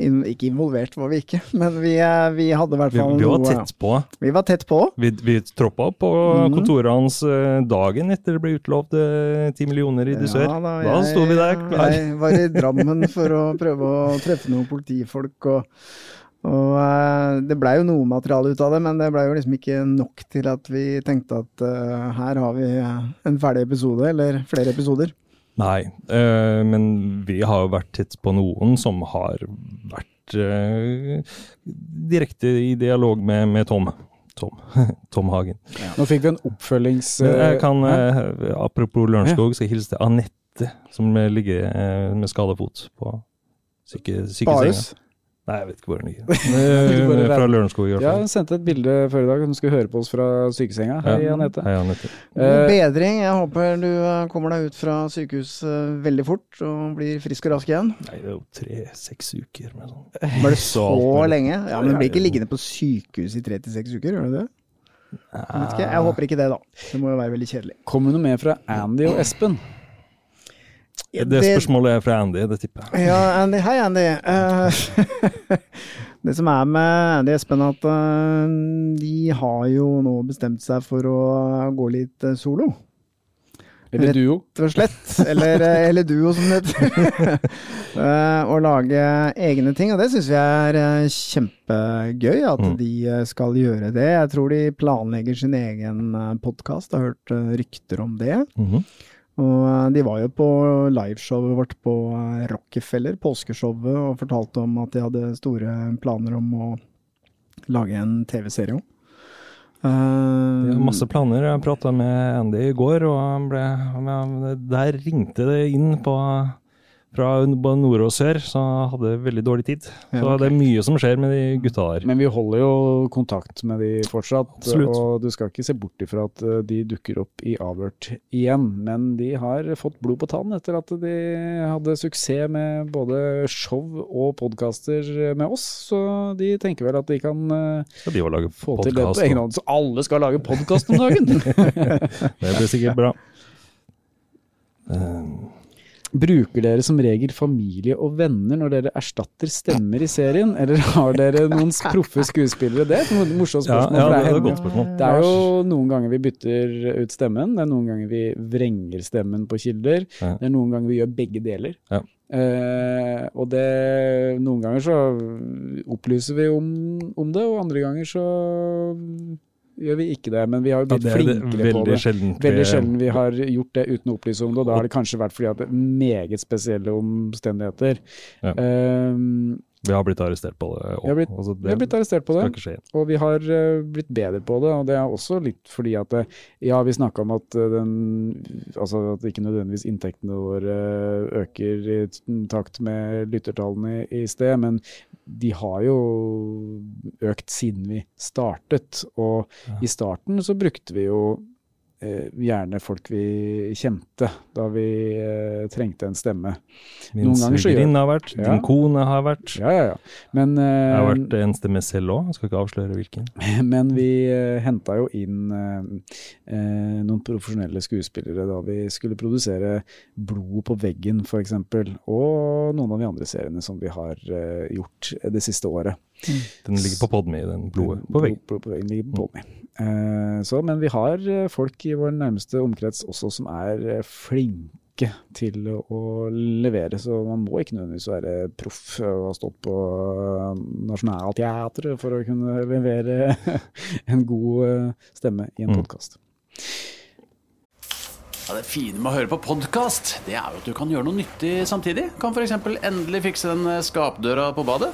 Speaker 3: Ikke involvert var vi ikke, men vi, eh, vi hadde i hvert
Speaker 2: Vi,
Speaker 3: fall
Speaker 2: vi var
Speaker 3: noe
Speaker 2: tett på.
Speaker 3: Vi var tett på.
Speaker 2: Vi, vi troppa opp på
Speaker 3: mm.
Speaker 2: kontoret hans eh, dagen etter det ble utlovd ti 10 millioner i dusør.
Speaker 3: Ja,
Speaker 2: da
Speaker 3: da
Speaker 2: sto vi der klar.
Speaker 3: Jeg var i Drammen for å prøve å treffe noen politifolk, og, og eh, det blei jo noe materiale ut av det, men det blei jo liksom ikke nok til at vi tenkte at uh, her har vi en ferdig episode, eller flere episoder.
Speaker 2: Nei, øh, men vi har jo vært tett på noen som har vært øh, direkte i dialog med, med Tom. Tom. Tom Hagen.
Speaker 1: Nå fikk vi en oppfølgings...
Speaker 2: Jeg kan,
Speaker 1: Hæ?
Speaker 2: eh, apropos Lørenskog, skal jeg hilse til Anette, som ligger med skada fot på syke, sykesenga. Nei, jeg vet ikke hvor hun ligger. Fra. Lørenskog, i hvert
Speaker 1: Ja,
Speaker 2: fall.
Speaker 1: hun sendte et bilde før i dag. Hun skulle høre på oss fra sykesenga. Hei,
Speaker 2: Ja.
Speaker 1: Anette.
Speaker 2: Hei, Anette.
Speaker 1: Eh,
Speaker 3: bedring. Jeg håper du eh, kommer deg ut fra sykehus eh, veldig fort og blir frisk og rask igjen.
Speaker 2: Nei, det er jo tre-seks uker Men sånn.
Speaker 3: Var det så
Speaker 2: så
Speaker 3: lenge? Ja, men Du blir ikke liggende på sykehus i tre til seks uker, gjør du det? Jeg, vet ikke. jeg håper ikke det, da. Det må jo være veldig kjedelig.
Speaker 1: Kom det noe mer fra Andy og Espen?
Speaker 2: Det spørsmålet er fra Andy, det tipper jeg.
Speaker 3: Ja, Andy. Hei, Andy. Uh, det som er med Andy Espen, at uh, de har jo nå bestemt seg for å gå litt uh, solo.
Speaker 1: Eller duo?
Speaker 3: Rett og slett. Eller, eller duo, som det heter. Å lage egne ting. Og det syns vi er kjempegøy, at
Speaker 2: Mm.
Speaker 3: de skal gjøre det. Jeg tror de planlegger sin egen podkast. Har hørt rykter om det.
Speaker 2: Mhm.
Speaker 3: Og eh, de var jo på liveshowet vårt på eh, Rockefeller, påskeshowet, og fortalte om at de hadde store planer om å lage en TV-serie om.
Speaker 2: De masse planer. Jeg prata med Andy i går, og ble, der ringte det inn på, fra nord og sør, så hadde veldig dårlig tid. Så det er mye som skjer med de gutta der.
Speaker 1: Men vi holder jo kontakt med de fortsatt.
Speaker 2: Absolutt.
Speaker 1: Og du skal ikke se bort ifra at eh, de dukker opp i avhørt igjen. Men de har fått blod på tann etter at de hadde suksess med både show og podkaster med oss. Så de tenker vel at de kan
Speaker 2: ja, de
Speaker 1: få til det på egen hånd. Så alle skal lage podkast om dagen!
Speaker 2: Det blir sikkert bra. Eh,
Speaker 1: Bruker dere som regel familie og venner når dere erstatter stemmer i serien, eller har dere noen proffe skuespillere? Det er et morsomt spørsmål.
Speaker 2: ja,
Speaker 1: ja,
Speaker 2: det er et godt spørsmål.
Speaker 1: Det er jo noen ganger vi bytter ut stemmen, det er noen ganger vi vrenger stemmen på kilder,
Speaker 2: Ja.
Speaker 1: det er noen ganger vi gjør begge deler.
Speaker 2: Ja.
Speaker 1: Eh, og det, noen ganger så opplyser vi om, om det, og andre ganger så gjør vi ikke det. Men vi har jo blitt
Speaker 2: ja, er det
Speaker 1: flinkere på det.
Speaker 2: sjeldent. vi-
Speaker 1: Veldig sjelden vi har gjort det uten å opplyse om det, og da har det kanskje vært fordi at det er meget spesielle omstendigheter.
Speaker 2: Ja.
Speaker 1: Eh,
Speaker 2: Vi har blitt arrestert på det.
Speaker 1: Vi har blitt-
Speaker 2: altså,
Speaker 1: vi har blitt arrestert på det. Og vi har uh, blitt bedre på det, og det er også litt fordi at eh, Ja, vi snakka om at eh, den Altså at ikke nødvendigvis inntektene våre øker i takt med lyttertallene i, i sted, men de har jo økt siden vi startet. Og
Speaker 2: Ja.
Speaker 1: i starten så brukte vi jo eh, gjerne folk vi kjente, da vi eh, trengte en stemme.
Speaker 2: Min svigerinne har vært,
Speaker 1: Ja.
Speaker 2: din kone har vært.
Speaker 1: Ja, ja, ja. Men,
Speaker 2: Jeg har
Speaker 1: eh,
Speaker 2: vært en stemme selv òg, skal ikke avsløre hvilken.
Speaker 1: Men vi eh, henta jo inn eh, eh, noen profesjonelle skuespillere da vi skulle produsere 'Blod på veggen' f.eks. Og noen av de andre seriene som vi har eh, gjort det siste året.
Speaker 2: Den ligger på Podme, den blodet på veggen.
Speaker 1: Blod på veggen ligger på meg. Eh, så, men vi har eh, folk i vår nærmeste omkrets også som er eh, flinke til å, levere, så man må ikke nødvendigvis være proff og ha stått på Nationaltheatret for å kunne levere en god stemme i en
Speaker 2: Mm.
Speaker 1: podkast.
Speaker 4: Ja, det fine med å høre på podkast, det er jo at du kan gjøre noe nyttig samtidig. Kan f.eks. endelig fikse den skapdøra på badet.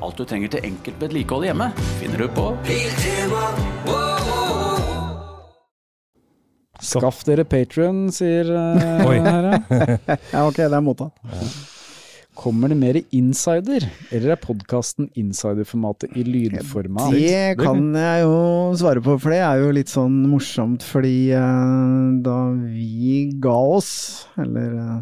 Speaker 4: Alt du trenger til enkelt vedlikehold hjemme, finner du på
Speaker 1: Skaff dere Patrion, sier uh,
Speaker 2: Oi.
Speaker 1: her. ja.
Speaker 3: Ja, ok, det er mottatt.
Speaker 1: Kommer det mer insider, eller er podkasten insiderformatet i lydformat?
Speaker 3: Det kan jeg jo svare på, for det er jo litt sånn morsomt, fordi uh, da vi ga oss, eller eh,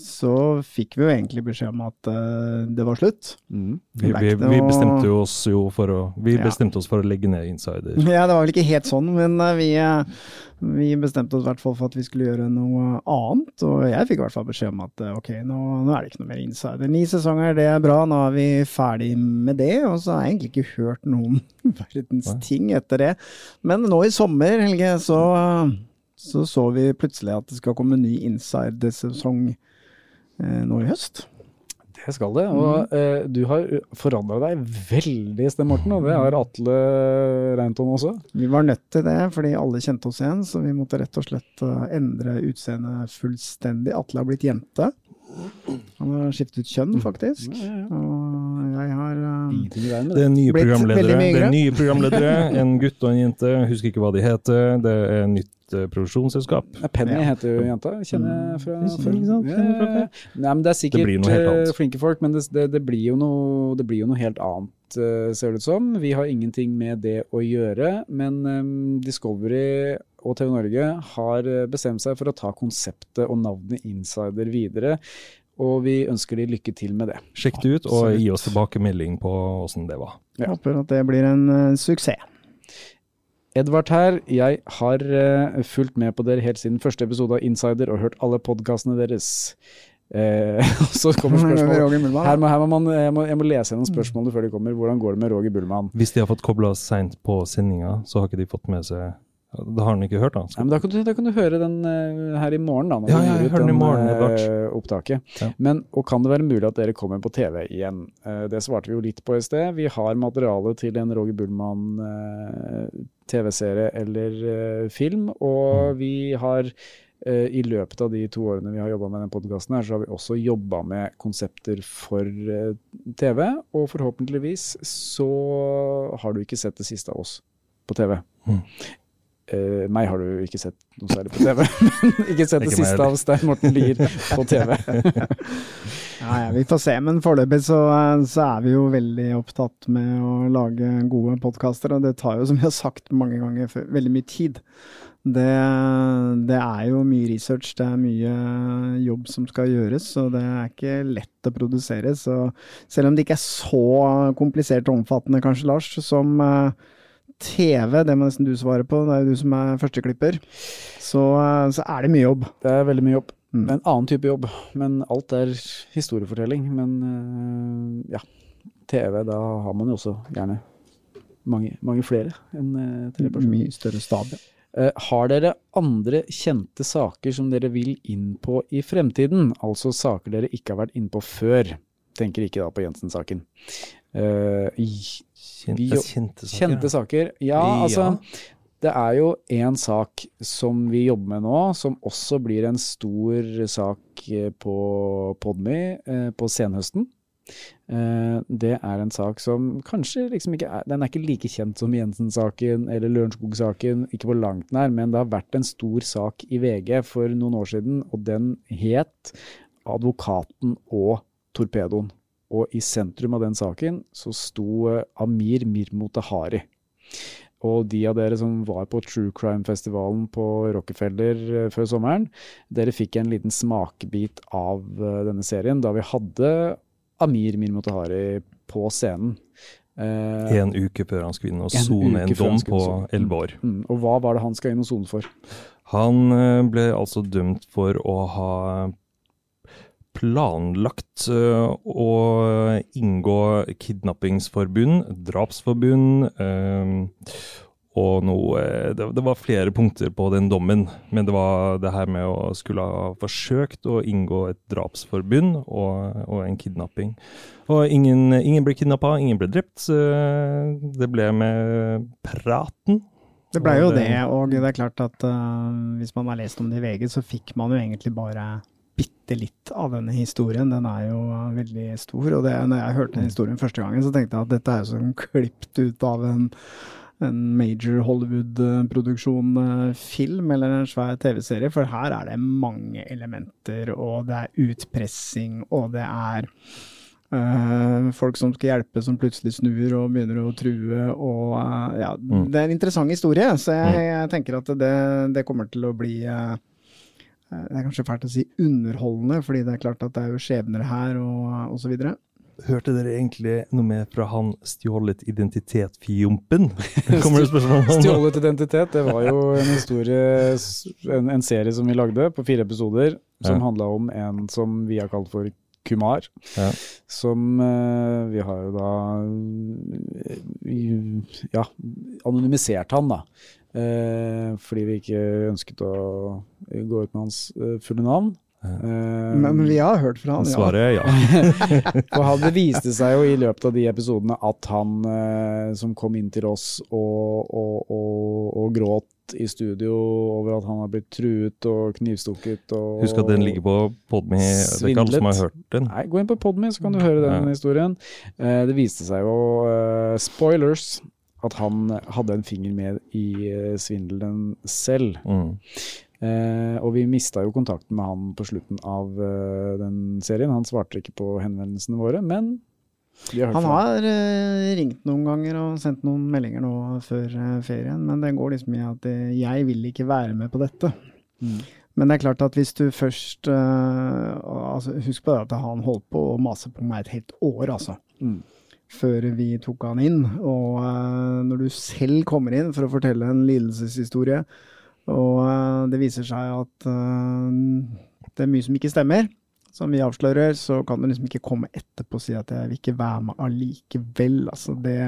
Speaker 3: så fikk vi jo egentlig beskjed om at uh, det var slutt.
Speaker 1: Mm.
Speaker 2: Vi, vi, vi bestemte oss jo for å Vi
Speaker 3: Ja.
Speaker 2: bestemte oss for å legge ned Insider.
Speaker 3: Ja, det var vel ikke helt sånn, men uh, vi, eh, vi bestemte oss i hvert fall for at vi skulle gjøre noe annet. Og jeg fikk i hvert fall beskjed om at uh, ok, nå, nå er det ikke noe mer insider. Ni sesonger, det er bra, nå er vi ferdig med det. Og så har jeg egentlig ikke hørt noen verdens ting etter det. Men nå i sommer, Helge, så så, så vi plutselig at det skal komme en ny insider-sesong eh, nå i høst.
Speaker 1: Det skal det. Og eh, du har forandra deg veldig, Sten Morten, og det har Atle Reinton også.
Speaker 3: Vi var nødt til det, fordi alle kjente oss igjen, så vi måtte rett og slett eh, endre utseendet fullstendig. Atle har blitt jente. Han har skiftet kjønn, faktisk. Og jeg har
Speaker 1: Ingenting i veien med
Speaker 2: Det
Speaker 1: det.
Speaker 2: er nye
Speaker 3: Blitt
Speaker 2: programledere.
Speaker 3: veldig mye
Speaker 2: Det er nye programledere, En gutt og en jente. Husker ikke hva de heter. Det er nytt uh, produksjonsselskap.
Speaker 1: Penny heter jo jenta, kjenner jeg fra
Speaker 2: Mm.
Speaker 1: før.
Speaker 2: Fra
Speaker 1: ja. Nei, men det er sikkert
Speaker 2: Det
Speaker 1: eh, flinke folk, men det, det, det, blir jo noe, det blir jo noe helt annet, eh, ser det ut som. Vi har ingenting med det å gjøre, men eh, Discovery og TV Norge har eh, bestemt seg for å ta konseptet og navnet Insider videre. Og vi ønsker de lykke til med det.
Speaker 2: Sjekk det ut, og gi oss tilbakemelding på åssen det var.
Speaker 1: Ja.
Speaker 3: håper at det blir en uh, suksess.
Speaker 1: Edvard her. Jeg har uh, fulgt med på dere helt siden første episode av Insider og hørt alle podkastene deres. Eh, så kommer spørsmålet. Her må, her må man, jeg, må, jeg må lese gjennom spørsmålene før de kommer. Hvordan går det med Roger Bullmann?
Speaker 2: Hvis de har fått kobla seint på sendinga, så har ikke de fått med seg Da har han ikke hørt, da.
Speaker 1: Ja, men da, kan du, da kan du høre den eh, her i morgen, da. Når
Speaker 2: Ja, jeg hører den i morgen,
Speaker 1: den,
Speaker 2: Edvard.
Speaker 1: opptaket.
Speaker 2: Ja.
Speaker 1: Men, og kan det være mulig at dere kommer på TV igjen? Eh, det svarte vi jo litt på i sted. Vi har materiale til en Roger Bullmann eh, TV-serie eller eh, film, og
Speaker 2: Mm.
Speaker 1: vi har eh, i løpet av de to årene vi har jobba med den podkasten, så har vi også jobba med konsepter for eh, TV. Og forhåpentligvis så har du ikke sett det siste av oss på TV.
Speaker 2: Mm.
Speaker 1: Uh, meg har du ikke sett noe særlig på TV, men ikke sett det
Speaker 2: Ikke
Speaker 1: siste av Stein Morten Lier på TV.
Speaker 3: Ja, ja, vi får se, men foreløpig så, eh, så er vi jo veldig opptatt med å lage gode podkaster, og det tar jo, som vi har sagt mange ganger veldig mye tid. Det, det er jo mye research, det er mye jobb som skal gjøres, og det er ikke lett å produsere. Så selv om det ikke er så komplisert og omfattende, kanskje, Lars, som eh, TV, det må nesten du svare på, det er jo du som er førsteklipper, så, eh, så er det mye jobb.
Speaker 1: Det er veldig mye jobb.
Speaker 3: Mm.
Speaker 1: En annen type jobb, men alt er historiefortelling. Men eh, ja, TV, da har man jo også gjerne mange, mange flere enn eh, tre personer.
Speaker 3: Mye større stab. ja.
Speaker 1: Eh, har dere andre kjente saker som dere vil inn på i fremtiden? Altså saker dere ikke har vært inne på før. Tenker ikke da på Jensen-saken. Uh,
Speaker 2: Kjente, kjente saker.
Speaker 1: Kjente saker. Ja, altså
Speaker 2: Ja.
Speaker 1: Det er jo én sak som vi jobber med nå, som også blir en stor sak eh, på Podme eh, på senhøsten. Eh, Det er en sak som kanskje liksom ikke er Den er ikke like kjent som Jensen-saken eller Lørenskog-saken, ikke på langt nær, men det har vært en stor sak i VG for noen år siden, og den het 'Advokaten og torpedoen'. Og i sentrum av den saken så sto eh, Amir Mirmotahari. Og de av dere som var på True Crime-festivalen på Rockefeller eh, før sommeren, dere fikk en liten smakebit av denne serien da vi hadde Amir Mirmotahari på scenen. Uh,
Speaker 2: En uke før han skulle inn og sone en dom på elleve år.
Speaker 1: mm, og hva var det han skal inn og sone for?
Speaker 2: Han eh, ble altså dømt for å ha planlagt eh, å inngå kidnappingsforbund, drapsforbund og noe eh, det, det var flere punkter på den dommen, men det var det her med å skulle ha forsøkt å inngå et drapsforbund og, og en kidnapping. Og ingen, ingen ble kidnappa, ingen ble drept. Det ble med praten.
Speaker 3: Det blei jo det, og det er klart at uh, hvis man har lest om det i VG, så fikk man jo egentlig bare bitte litt av denne historien. Den er jo veldig stor, og det, når jeg hørte den historien første gangen, så tenkte jeg at dette er jo som klippet ut av en, en major Hollywood-produksjon, uh, film eller en svær TV-serie, for her er det mange elementer, og det er utpressing, og det er Uh, folk som skal hjelpe, som plutselig snur og begynner å true. Og, uh, ja,
Speaker 2: Mm.
Speaker 3: Det er en interessant historie, så jeg, jeg tenker at det, det kommer til å bli eh, eh, Det er kanskje fælt å si underholdende, fordi det er klart at det er jo skjebner her og osv.
Speaker 2: Hørte dere egentlig noe mer fra han stjålet identitet-fjompen?
Speaker 1: Stjålet identitet, det var jo en historie, en, en serie som vi lagde på fire episoder, som
Speaker 2: Ja.
Speaker 1: handla om en som vi har kalt for Kumar.
Speaker 2: Ja.
Speaker 1: Som eh, vi har jo da ja, anonymisert han, da. Eh, fordi vi ikke ønsket å gå ut med hans eh, fulle navn. Eh,
Speaker 3: Men, vi har hørt fra han, ja.
Speaker 2: Svaret er ja.
Speaker 1: For han, det viste seg jo i løpet av de episodene at han eh, som kom inn til oss og, og, og, og gråt i studio over at han har blitt truet og knivstukket og
Speaker 2: Husk at den ligger på Podme. Det er ikke alle som har hørt den.
Speaker 1: Nei, gå inn på Podme, så kan du høre den
Speaker 2: Ja.
Speaker 1: historien. Eh, det viste seg jo, spoilers, at han hadde en finger med i svindelen selv.
Speaker 2: Mm.
Speaker 1: Eh, og vi mista jo kontakten med han på slutten av eh, den serien. Han svarte ikke på henvendelsene våre, men vi har hørt
Speaker 3: Han
Speaker 1: fra
Speaker 3: har eh, ringt noen ganger og sendt noen meldinger nå før eh, ferien, men det går liksom i at eh, jeg vil ikke være med på dette.
Speaker 1: Mm.
Speaker 3: Men det er klart at hvis du først eh, altså Husk på det at han holdt på å mase på meg et helt år, altså.
Speaker 1: Mm.
Speaker 3: Før vi tok han inn. Og eh, når du selv kommer inn for å fortelle en lidelseshistorie, og eh, det viser seg at eh, det er mye som ikke stemmer, som vi avslører, så kan du liksom ikke komme etterpå og si at jeg vil ikke være med allikevel. Altså det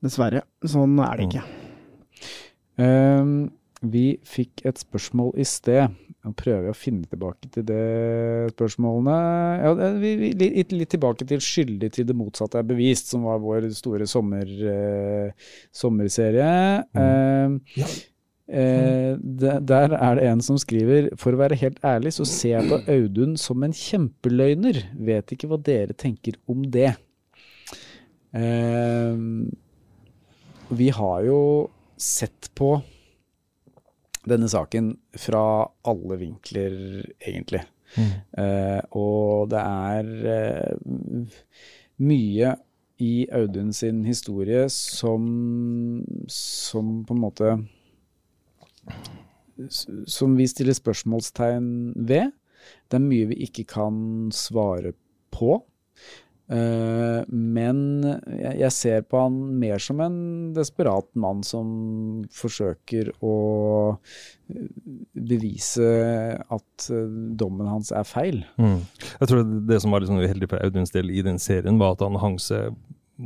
Speaker 3: Dessverre. Sånn er det ikke.
Speaker 1: Ehm, vi fikk et spørsmål i sted. Nå prøver jeg å finne tilbake til det spørsmålene. Ja, vi, vi, litt, litt tilbake til 'Skyldig til det motsatte er bevist', som var vår store sommer, uh, sommerserie. Ehm,
Speaker 2: Ja.
Speaker 1: Eh, der er det en som skriver For å være helt ærlig så ser jeg på Audun som en kjempeløgner. Vet ikke hva dere tenker om det. Eh, vi har jo sett på denne saken fra alle vinkler, egentlig.
Speaker 2: Mm.
Speaker 1: Eh, og det er eh, mye i Audun sin historie som, som på en måte Som vi stiller spørsmålstegn ved. Det er mye vi ikke kan svare på. Eh, men jeg, ser på han mer som en desperat mann som forsøker å eh, bevise at eh, dommen hans er feil.
Speaker 2: Mm. Jeg tror det, som var litt sånn uheldig for Auduns del i den serien, var at han hang seg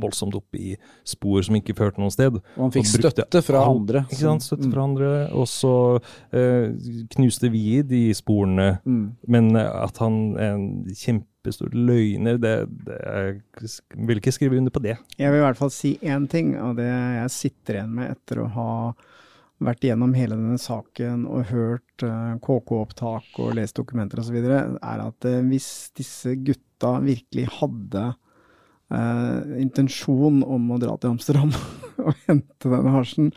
Speaker 2: voldsomt opp i spor som ikke førte noen sted.
Speaker 1: Og han fikk støtte fra andre.
Speaker 2: Ikke sant? Støtte
Speaker 1: Mm.
Speaker 2: fra andre. Og så eh, knuste vi de sporene.
Speaker 1: Mm.
Speaker 2: Men eh, at han er en kjempestor løgner, det, det jeg vil ikke skrive under på det.
Speaker 3: Jeg vil i hvert fall si én ting, og det jeg sitter igjen med etter å ha vært igjennom hele denne saken og hørt eh, KK-opptak og lest dokumenter osv., er at eh, hvis disse gutta virkelig hadde eh, intensjon om å dra til Amsterdam og hente denne hasjen,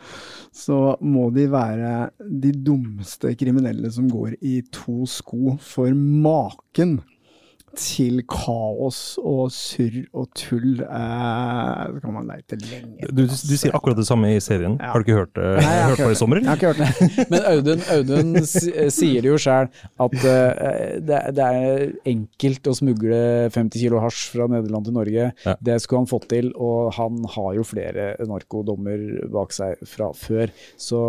Speaker 3: så må de være de dummeste kriminelle som går i to sko. For maken til kaos og surr og tull eh, det kan man leite lenge
Speaker 2: Du, du, du sier akkurat det samme i serien.
Speaker 3: Ja.
Speaker 2: Har du ikke hørt det,
Speaker 3: Nei, jeg har
Speaker 2: hørt det i sommer?
Speaker 3: Jeg har ikke hørt det.
Speaker 1: Men Audun, Audun eh, sier det jo sjøl, at uh, det, det er enkelt å smugle 50 kilo hasj fra Nederland til Norge.
Speaker 2: Ja.
Speaker 1: Det skulle han fått til, og han har jo flere narkodommer bak seg fra før. Så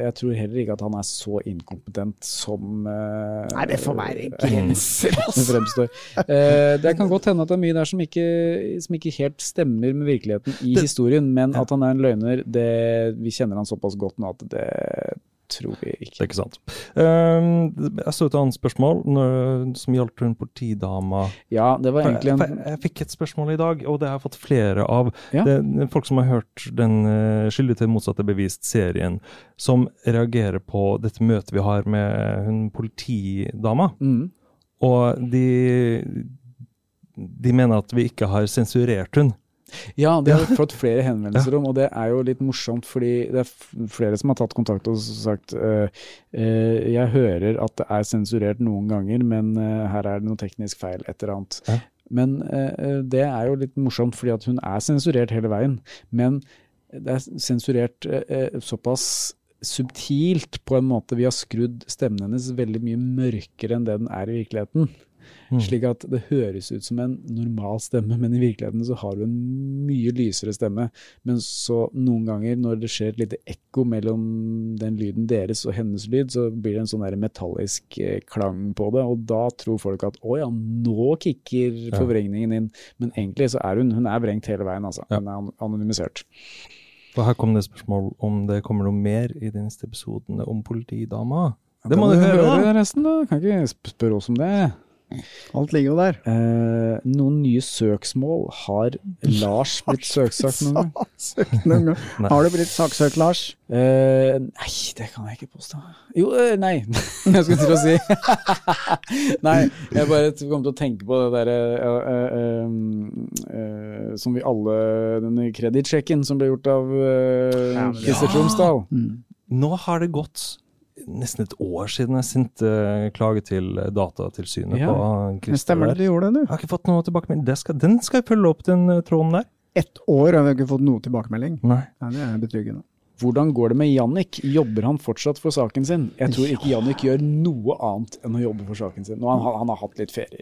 Speaker 1: jeg tror heller ikke at han er så inkompetent som uh,
Speaker 3: Nei, det får være grenser, altså.
Speaker 1: Eh, det kan godt hende at det er mye der som ikke, som ikke helt stemmer med virkeligheten i historien, men at han er en løgner, det, vi kjenner han såpass godt nå at det tror vi ikke.
Speaker 2: Det er ikke sant. Um, jeg så et annet spørsmål som gjaldt hun politidama.
Speaker 1: Ja, det var egentlig en
Speaker 2: jeg, jeg fikk et spørsmål i dag, og det har jeg fått flere av.
Speaker 1: Ja.
Speaker 2: Det, det folk som har hørt den uh, Skyldig til motsatte bevist-serien, som reagerer på dette møtet vi har med hun politidama.
Speaker 1: mm,
Speaker 2: Og de, de mener at vi ikke har sensurert hun.
Speaker 1: Ja, det har vi fått flere henvendelser om, og det er jo litt morsomt, fordi det er flere som har tatt kontakt og sagt uh, jeg hører at det er sensurert noen ganger, men uh, her er det noe teknisk feil, et eller annet.
Speaker 2: Ja.
Speaker 1: Men det er jo litt morsomt, fordi at hun er sensurert hele veien. Men det er sensurert såpass subtilt på en måte vi har skrudd stemmen hennes veldig mye mørkere enn det den er i virkeligheten.
Speaker 2: Mm.
Speaker 1: Slik at det høres ut som en normal stemme, men i virkeligheten så har du en mye lysere stemme. Men så noen ganger når det skjer et lite ekko mellom den lyden deres og hennes lyd, så blir det en sånn der metallisk eh, klang på det, og da tror folk at å ja, nå kicker forvrengningen inn. Men egentlig så er hun, hun er vrengt hele veien, altså. Hun er anonymisert.
Speaker 2: Og her kom det spørsmål om det kommer noe mer i de neste episodene om politidama. Det må du høre, da!
Speaker 1: resten, da. Kan ikke spørre oss om det.
Speaker 3: Alt ligger jo der.
Speaker 1: Eh, noen nye søksmål. Har Lars blitt søksøkt noen gang?
Speaker 3: Har du blitt saksøkt, Lars?
Speaker 1: Eh, nei, det kan jeg ikke påstå. Jo, eh, nei. jeg skulle til å si Nei, jeg bare kom til å tenke på det derre uh, uh, uh, Som vi alle Den kreditsjekken som ble gjort av uh,
Speaker 3: Ja, men-
Speaker 1: Tromsdal.
Speaker 3: Mm.
Speaker 2: Nå har det gått nesten et år siden jeg sendte klage til Datatilsynet
Speaker 1: Ja.
Speaker 2: på
Speaker 3: Men
Speaker 2: Christer.
Speaker 3: Stemmer det du gjorde det, du.
Speaker 2: Jeg har ikke fått noe tilbakemelding. Det skal, den skal jeg følge opp, den eh, tråden der.
Speaker 3: Ett år har vi ikke fått noe tilbakemelding.
Speaker 2: Nei.
Speaker 3: Nei, det er betryggende.
Speaker 1: Hvordan går det med Jannik? Jobber han fortsatt for saken sin? Jeg tror ikke Jannik gjør noe annet enn å jobbe for saken sin. Nå, han, han har hatt litt ferie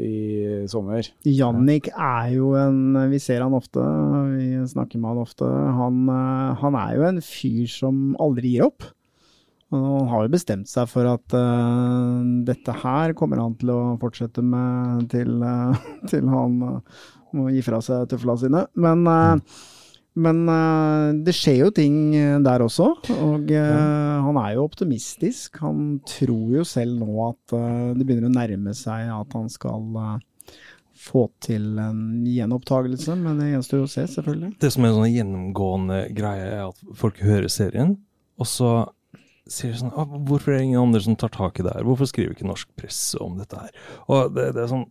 Speaker 1: i, i sommer.
Speaker 3: Jannik er jo en Vi ser han ofte, vi snakker med han ofte. Han, eh, han er jo en fyr som aldri gir opp. Han har jo bestemt seg for at uh, dette her kommer han til å fortsette med til, uh, til han uh, må gi fra seg tøfla sine. Men, men det skjer jo ting der også, og han er jo optimistisk. Han tror jo selv nå at det begynner å nærme seg at han skal få til en gjenopptagelse, men det gjenstår jo å se, selvfølgelig.
Speaker 2: Det som er en sånn gjennomgående greie, er at folk hører serien, og så sier sånn «Ah, Hvorfor er det ingen andre som tar tak i det her? Hvorfor skriver ikke norsk presse om dette her? Og det, det er sånn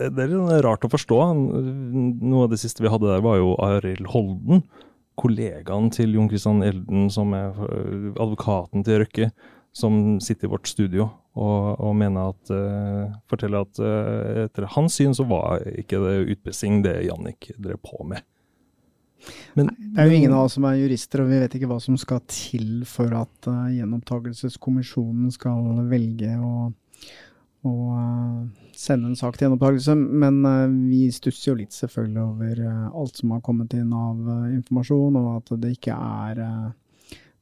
Speaker 2: det, det er rart å forstå. Noe av det siste vi hadde der, var jo Arild Holden. Kollegaen til Jon Christian Elden, som er øh, advokaten til Røkke, som sitter i vårt studio og, og mener at uh, forteller at uh, etter hans syn så var ikke det utpressing det Jannik drev på med. Men,
Speaker 3: Det er jo ingen av oss som er jurister, og vi vet ikke hva som skal til for at uh, gjenopptakelseskommisjonen skal velge å, å uh, sende en sak til gjenopptakelse. Men uh, vi stusser jo litt selvfølgelig over uh, alt som har kommet inn av uh, informasjon, og at det ikke er uh,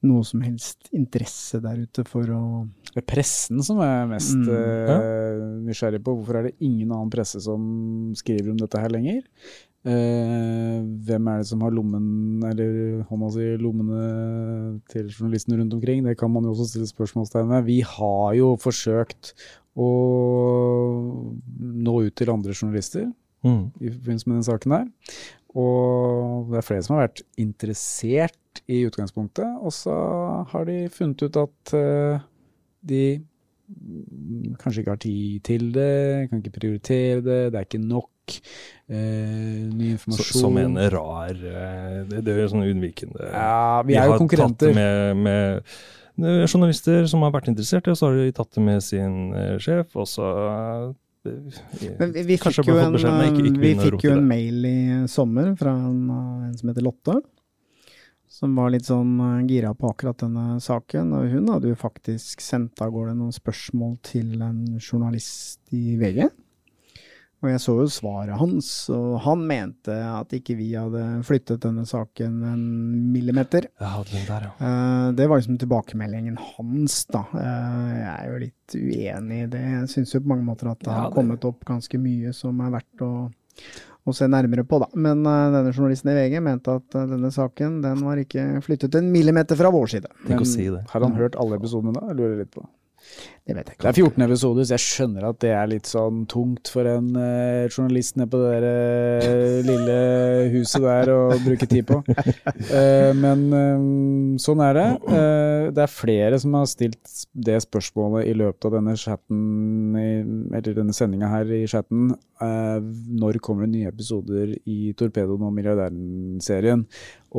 Speaker 3: noe som helst interesse der ute for å
Speaker 1: Det er pressen som er mest
Speaker 3: Mm.
Speaker 1: eh, nysgjerrig på. Hvorfor er det ingen annen presse som skriver om dette her lenger? Eh, hvem er det som har lommen, eller hånda si i lommene til journalistene rundt omkring? Det kan man jo også stille spørsmålstegn ved. Vi har jo forsøkt å nå ut til andre journalister
Speaker 2: mm.
Speaker 1: i forbindelse med den saken her. Og det er flere som har vært interessert i utgangspunktet, og så har de funnet ut at eh, de kanskje ikke har tid til det, kan ikke prioritere det, det er ikke nok. Eh, ny
Speaker 2: Så,
Speaker 1: informasjon.
Speaker 2: som en rar eh, Det, det er jo sånn unnvikende
Speaker 1: Ja, vi er
Speaker 2: har
Speaker 1: jo konkurrenter.
Speaker 2: tatt med, med eh, journalister som har vært interessert, og så har de tatt det med sin sjef, og så
Speaker 3: Men vi, vi fikk, jo en,
Speaker 2: ikke- ikke
Speaker 3: vi fikk jo en mail i sommer fra en, en som heter Lotte, som var litt sånn gira på akkurat denne saken. Og hun hadde jo faktisk sendt av gårde noen spørsmål til en journalist i VG. Og jeg så jo svaret hans, og han mente at ikke vi hadde flyttet denne saken en millimeter.
Speaker 2: Ja, den der, ja.
Speaker 3: Eh, Det var liksom tilbakemeldingen hans, da. Eh, Jeg er jo litt uenig i det. Jeg syns jo på mange måter at det
Speaker 2: Ja,
Speaker 3: har
Speaker 2: det-
Speaker 3: kommet opp ganske mye som er verdt å, å se nærmere på, da. Men eh, denne journalisten i VG mente at denne saken den var ikke flyttet en millimeter fra vår side.
Speaker 2: Tenk å si det.
Speaker 1: Har han hørt alle episodene da? Jeg lurer litt på.
Speaker 3: Det vet jeg
Speaker 1: Det er 14 episoder, så jeg skjønner at det er litt sånn tungt for en uh, journalist nede på det der, uh, lille huset der å bruke tid på. Uh, men um, sånn er det. Det er flere som har stilt det spørsmålet i løpet av denne chatten, i, eller denne sendinga her i chatten. Når kommer det nye episoder i Torpedoen og Milliardæren-serien?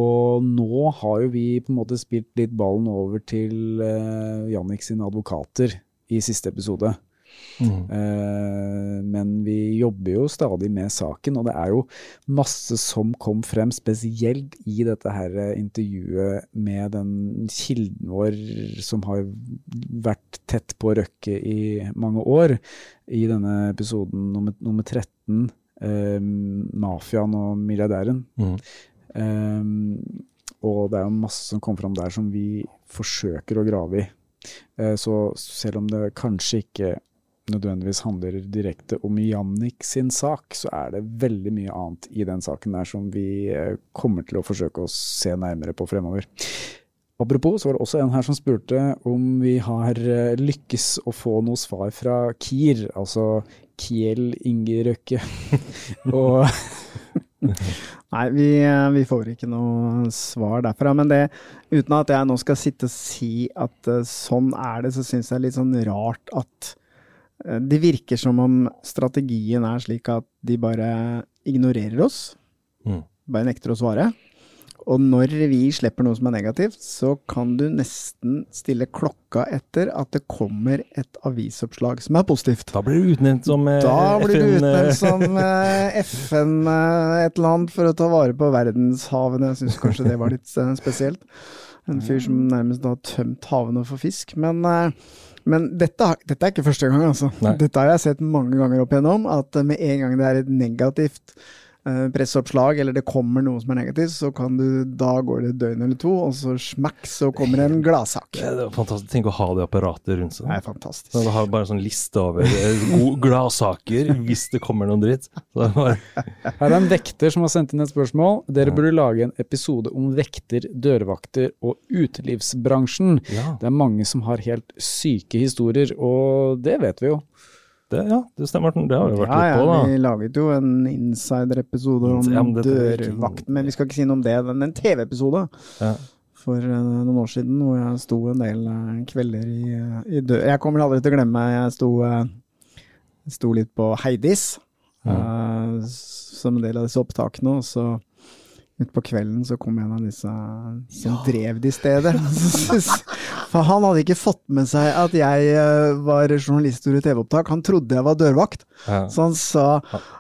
Speaker 1: Og nå har jo vi på en måte spilt litt ballen over til uh, Jannik sine advokater i siste episode.
Speaker 2: Mm.
Speaker 1: Eh, men vi jobber jo stadig med saken, og det er jo masse som kom frem, spesielt i dette her intervjuet med den kilden vår som har vært tett på Røkke i mange år, i denne episoden nummer, nummer 13, eh, mafiaen og milliardæren.
Speaker 2: Mm.
Speaker 1: Um, og det er jo masse som kom fram der som vi forsøker å grave i. Eh, så selv om det kanskje ikke nødvendigvis handler direkte om Jannik sin sak, så er det veldig mye annet i den saken der som vi eh, kommer til å forsøke å se nærmere på fremover. Apropos, så var det også en her som spurte om vi har eh, lykkes å få noe svar fra KIR, altså Kiel Inge Røkke. og
Speaker 3: Nei, vi, eh, vi, får ikke noe svar derfra. Men det, uten at jeg nå skal sitte og si at uh, sånn er det, så syns jeg det er litt sånn rart at uh, det virker som om strategien er slik at de bare ignorerer oss.
Speaker 2: Mm.
Speaker 3: Bare nekter å svare. Og når vi slipper noe som er negativt, så kan du nesten stille klokka etter at det kommer et avisoppslag som er positivt.
Speaker 2: Da blir du utnevnt som FN...
Speaker 3: Da blir du
Speaker 2: eh,
Speaker 3: utnevnt som eh, FN eh, et eller annet for å ta vare på verdenshavene. Jeg syns kanskje det var litt eh, spesielt. En fyr som nærmest har tømt havene for fisk. Men, eh, men dette, dette er ikke første gang, altså.
Speaker 2: Nei.
Speaker 3: Dette har jeg sett mange ganger opp igjennom. At eh, med en gang det er et negativt eh, presseoppslag, eller det kommer noe som er negativt, så kan du, da går det et døgn eller to, og så smakk, så kommer en gladsak.
Speaker 2: Det er fantastisk. Tenk å ha det apparatet rundt seg.
Speaker 3: Det er fantastisk.
Speaker 2: Så Du har bare en sånn liste over eh, gladsaker hvis det kommer noe dritt. Så det er bare,
Speaker 1: Her er en vekter som har sendt inn et spørsmål. Dere burde lage en episode om vekter, dørvakter og utelivsbransjen.
Speaker 2: ja,
Speaker 1: Det er mange som har helt syke historier, og det vet vi jo.
Speaker 2: Det, ja, det stemmer. Det har vi vært
Speaker 3: Ja,
Speaker 2: litt
Speaker 3: ja,
Speaker 2: på, da.
Speaker 3: vi laget jo en insider-episode om
Speaker 2: Ja, men
Speaker 3: dørvakten, men vi skal ikke si noe om det. Men en TV-episode
Speaker 2: Ja.
Speaker 3: for uh, noen år siden hvor jeg sto en del uh, kvelder i, eh, i dør... Jeg kommer aldri til å glemme, jeg sto, sto litt på Heidis som en del av disse opptakene, og så Utpå kvelden så kom en av disse som drev det i stedet. For han hadde ikke fått med seg at jeg eh, var journalist og gjorde TV-opptak. Han trodde jeg var dørvakt.
Speaker 2: Ja.
Speaker 3: Så han sa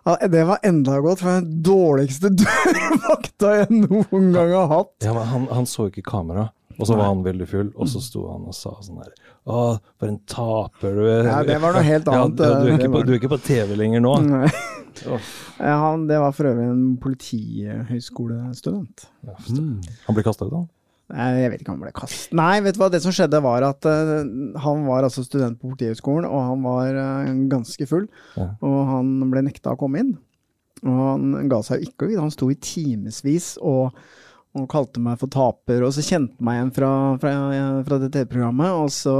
Speaker 3: at det var enda godt, for den dårligste dørvakta jeg noen gang har hatt.
Speaker 2: Ja, men han, han så ikke kamera, og så var han veldig full, og så sto han og sa sånn der Å, for en taper du er.
Speaker 3: Ja, det var noe helt
Speaker 2: Ja,
Speaker 3: annet,
Speaker 2: du, er ikke på, du er ikke på TV lenger nå.
Speaker 3: Nei. Ja, han, det var for øvrig en politihøyskolestudent.
Speaker 2: Ja, Han ble kasta ut, han.
Speaker 3: Jeg vet ikke om han ble kastet Nei, vet du hva, det som skjedde var at uh, han var altså student på Politihøgskolen, og han var uh, ganske full.
Speaker 2: Ja.
Speaker 3: Og han ble nekta å komme inn. Og han ga seg jo ikke å vite. Han sto i timevis og, og kalte meg for taper, og så kjente meg igjen fra, fra, fra det TV-programmet, og så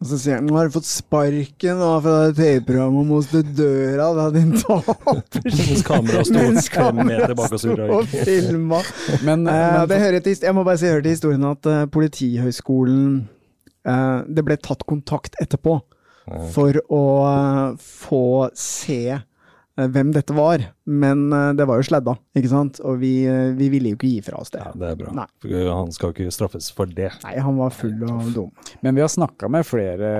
Speaker 3: og så sier han 'Nå har du fått sparken da, fra det TV-programmet om å stå døra, da, din taper'.
Speaker 2: Mens kameraet sto fem meter bak og surra.
Speaker 3: filma.
Speaker 1: Men,
Speaker 3: Eh,
Speaker 1: men
Speaker 3: det hører til, jeg må bare si det hører til historien at uh, Politihøgskolen uh, Det ble tatt kontakt etterpå for å få se hvem dette var. Men eh, det var jo sladda, ikke sant? Og vi, eh, vi ville jo ikke gi fra oss det.
Speaker 2: Ja, det er bra.
Speaker 3: Nei.
Speaker 2: For Han skal ikke straffes for det.
Speaker 3: Nei, han var full og dum.
Speaker 1: Men vi har snakka med flere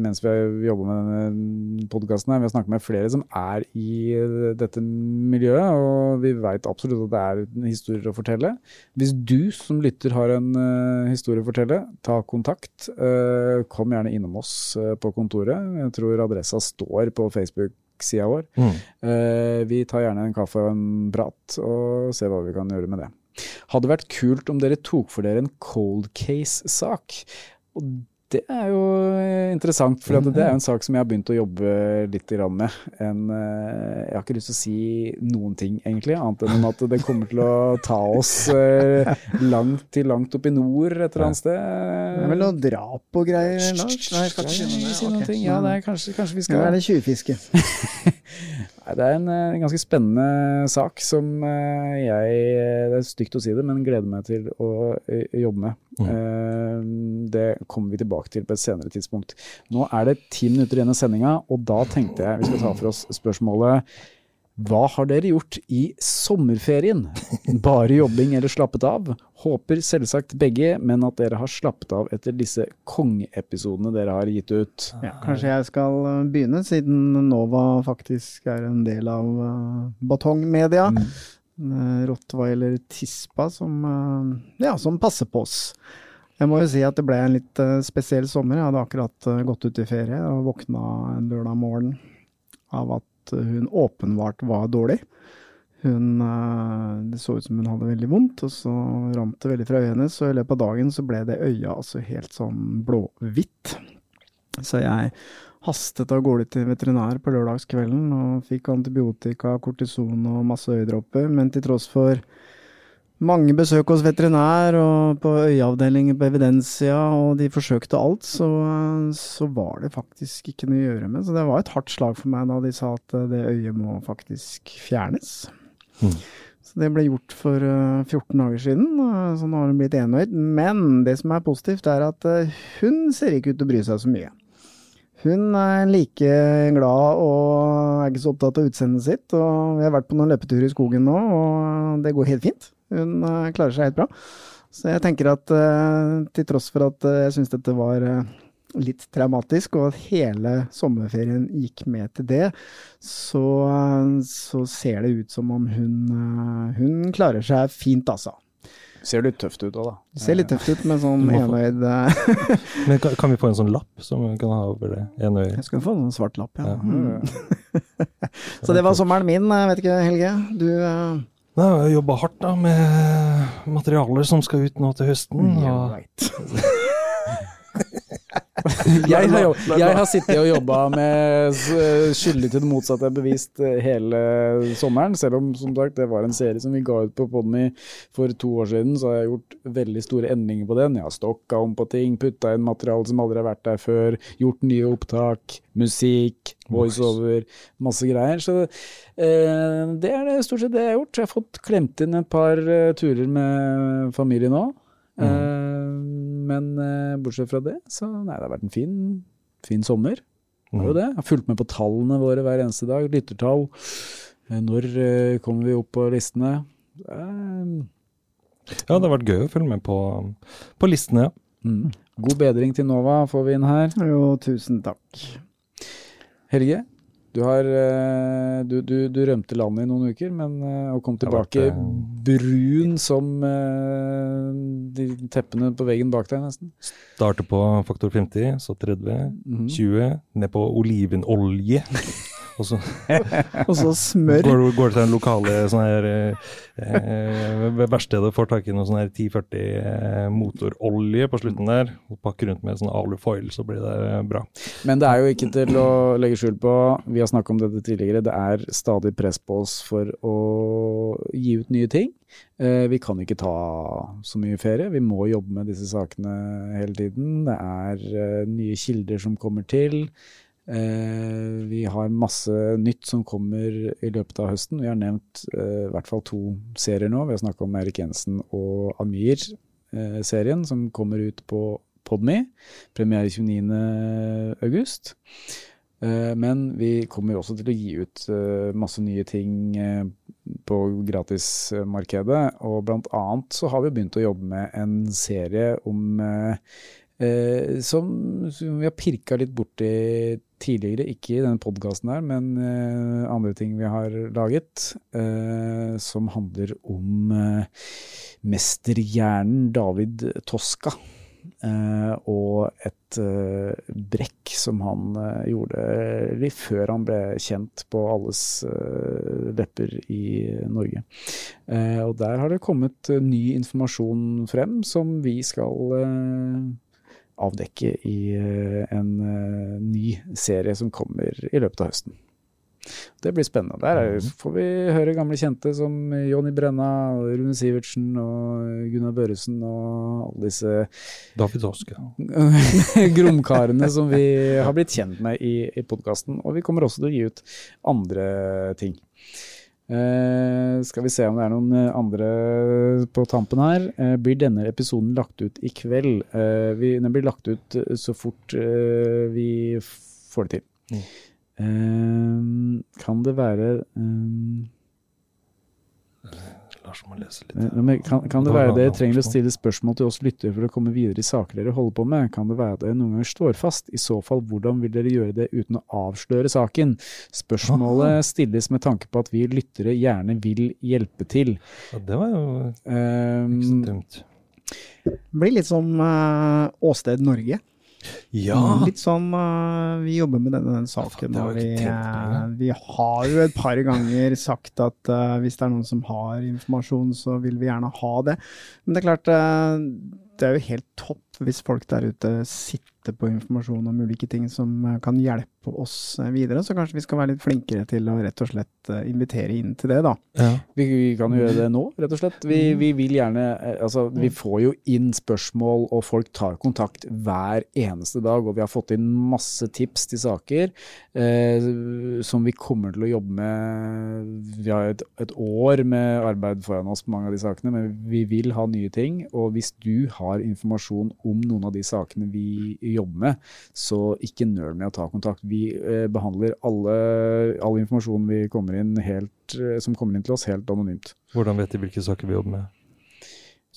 Speaker 1: mens vi har jobba med denne podkasten. Vi har snakket med flere som er i dette miljøet, og vi veit absolutt at det er historier å fortelle. Hvis du som lytter har en eh, historie å fortelle, ta kontakt. Eh, kom gjerne innom oss eh, på kontoret. Jeg tror adressa står på Facebook-sida vår.
Speaker 2: Mm.
Speaker 1: Eh, vi tar gjerne en kaffe og en prat, og ser hva vi kan gjøre med det. Hadde vært kult om dere tok for dere en cold case-sak. Og det er jo eh, interessant, for det er jo en sak som jeg har begynt å jobbe litt med. En, eh, jeg har ikke lyst til å si noen ting, egentlig, annet enn at det kommer til å ta oss eh, langt til langt opp i nord et eller annet sted.
Speaker 3: Det er vel noe drap og greier? Lars? Nei, jeg skal ikke si noe.
Speaker 1: Ja, det er kanskje, kanskje vi skal
Speaker 3: er det tjuvfiske?
Speaker 1: Det er en, en ganske spennende sak som eh, jeg Det er stygt å si det, men gleder meg til å eh, jobbe med. Mm. Det kommer vi tilbake til på et senere tidspunkt. Nå er det ti minutter igjen av sendinga, og da tenkte jeg vi skal ta for oss spørsmålet Hva har dere gjort i sommerferien? Bare jobbing eller slappet av? Håper selvsagt begge, men at dere har slappet av etter disse kongeepisodene dere har gitt ut.
Speaker 3: Ja, kanskje jeg skal eh, begynne, siden Nova faktisk er en del av uh, batongmedia.
Speaker 1: Mm.
Speaker 3: Uh, Rottweiler Tispa som, ja, som passer på oss. Jeg må jo si at det ble en litt spesiell sommer. Jeg hadde akkurat gått ut i ferie og våkna en lørdag morgen av at hun åpenbart var dårlig. Hun, uh, det så ut som hun hadde veldig vondt, og så rant det veldig fra øyet hennes. Og i løpet av dagen så ble det øya altså helt sånn blåhvitt. Så jeg hastet av gårde til veterinær på lørdagskvelden og fikk antibiotika, kortison og masse øyedråper. Men til tross for mange besøk hos veterinær og på øyeavdelingen på Evidensia, og de forsøkte alt, så, så, var det faktisk ikke noe å gjøre med. Så det var et hardt slag for meg da de sa at det øyet må faktisk fjernes.
Speaker 2: Mm.
Speaker 3: Så det ble gjort for uh, 14 dager siden, uh, så nå har hun blitt enøyd. Men det som er positivt, er at hun ser ikke ut til å bry seg så mye. Hun er like glad og er ikke så opptatt av utseendet sitt. Og vi har vært på noen løpeturer i skogen nå, og det går helt fint. Hun uh, klarer seg helt bra. Så jeg tenker at uh, til tross for at uh, jeg syns dette var litt traumatisk, og at hele sommerferien gikk med til det, så, så ser det ut som om hun, hun klarer seg fint, altså.
Speaker 1: Ser litt tøft ut òg, da.
Speaker 3: Det ser litt tøft ut med sånn enøyd
Speaker 2: Men kan, kan vi få en sånn lapp som vi kan ha over det ene?
Speaker 3: Jeg skal få en svart lapp, ja.
Speaker 2: Ja.
Speaker 3: Mm. Så det var sommeren min, vet ikke, Helge. Du uh,
Speaker 2: har jeg jobba hardt da med materialer som skal ut nå til høsten. Yeah, og
Speaker 1: Jeg har, jeg har sittet og jobba med Skyldig til det motsatte er bevist eh, hele sommeren. Selv om som sagt, det var en serie som vi ga ut på Podme for to år siden, så har jeg gjort veldig store endringer på den. Jeg har stokka om på ting, putta inn materiale som aldri har vært der før, gjort nye opptak, musikk, voiceover, masse greier. Så eh, det er det stort sett det jeg har gjort. Jeg har fått klemt inn et par eh, turer med familien òg. Eh, men eh, bortsett fra det, så nei, det har vært en fin, fin sommer.
Speaker 2: Mm.
Speaker 1: det. Jeg har fulgt med på tallene våre hver eneste dag. Lyttertall. Eh, Når eh, kommer vi opp på listene?
Speaker 2: Ja, det har vært gøy å følge med på, på listene. ja.
Speaker 1: mm. God bedring til Nova får vi inn her.
Speaker 3: Jo, tusen takk.
Speaker 1: Helge, du, har, eh, du, du, du rømte landet i noen uker, men å og kom
Speaker 2: Det vært,
Speaker 1: tilbake
Speaker 2: eh,
Speaker 1: brun som eh, de teppene på veggen bak deg, nesten.
Speaker 2: Starter på faktor 50, så 30,
Speaker 1: Mhm.
Speaker 2: 20, ned på olivenolje. Og så
Speaker 3: Og så smør.
Speaker 2: går, går til den lokale sånn her eh, eh, verkstedet får tak i noe sånn her 1040 eh, motorolje på slutten der. og Pakker rundt med sånn alufoil, så blir det eh, bra.
Speaker 1: Men det er jo ikke til å legge skjul på, vi har snakket om dette tidligere, det er stadig press på oss for å gi ut nye ting. Eh, vi kan ikke ta så mye ferie, vi må jobbe med disse sakene hele tiden. Det er eh, nye kilder som kommer til. Eh, vi har masse nytt som kommer i løpet av høsten. Vi har nevnt eh, i hvert fall to serier nå. Vi har snakka om Erik Jensen og Amir-serien, som kommer ut på Podme. Premiere 29. august. Eh, Men vi kommer også til å gi ut eh, masse nye ting eh, på gratismarkedet. Og blant annet så har vi begynt å jobbe med en serie om eh, eh, som, som vi har pirka litt borti tidligere, ikke i denne podkasten her, men uh, andre ting vi har laget, uh, som handler om uh, mesterhjernen David Toska. Og et brekk som han gjorde litt før han ble kjent på alles lepper i Norge. Og der har det kommet ny informasjon frem som vi skal avdekke i eh, en eh, ny serie som kommer i løpet av høsten. Det blir spennende. Der er, får vi høre gamle kjente som Jonny Brenna, Rune Sivertsen og Gunnar Børresen og alle disse
Speaker 2: David Oske.
Speaker 1: gromkarene som vi har blitt kjent med i, i podkasten. Og vi kommer også til å gi ut andre ting. Eh, skal vi se om det er noen eh, andre på tampen her. Eh, blir denne episoden lagt ut i kveld? Eh, vi, den blir lagt ut eh, så fort eh, vi får det til.
Speaker 2: Mm.
Speaker 1: Eh, kan det være um,
Speaker 2: Lars må lese litt.
Speaker 1: Eh, men Kan, kan det være dere trenger å stille spørsmål til oss lyttere for å komme videre i saker dere holder på med? Kan det være at dere noen ganger står fast? I så fall, hvordan vil dere gjøre det uten å avsløre saken? Spørsmålet stilles med tanke på at vi lyttere gjerne vil hjelpe til.
Speaker 2: Ja, det var jo
Speaker 1: Um,
Speaker 2: ikke så dumt.
Speaker 3: Blir litt som uh, Åsted Norge.
Speaker 2: Ja!
Speaker 3: Litt sånn uh, Vi jobber med denne, den saken,
Speaker 2: jeg
Speaker 3: vi, eh, vi har jo et par ganger sagt at uh, hvis det er noen som har informasjon, så vil vi gjerne ha det. Men det er klart, det er jo helt topp hvis folk der ute sitter på informasjon om ulike ting som eh, kan hjelpe oss eh, videre. Så kanskje vi skal være litt flinkere til å rett og slett eh, invitere inn til det, da.
Speaker 2: ja.
Speaker 1: Vi, vi kan jo gjøre det nå, rett og slett. Vi, vi vil gjerne Altså, vi får jo inn spørsmål, og folk tar kontakt hver eneste dag. Og vi har fått inn masse tips til saker eh, som vi kommer til å jobbe med. Vi har et, et år med arbeid foran oss på mange av de sakene, men vi vil ha nye ting. Og hvis du har informasjon om noen av de sakene vi jobber med, så ikke nøl med å ta kontakt. Vi eh, behandler alle, all informasjon kommer helt, eh, som kommer inn til oss, helt anonymt.
Speaker 2: Hvordan vet de hvilke saker vi jobber med?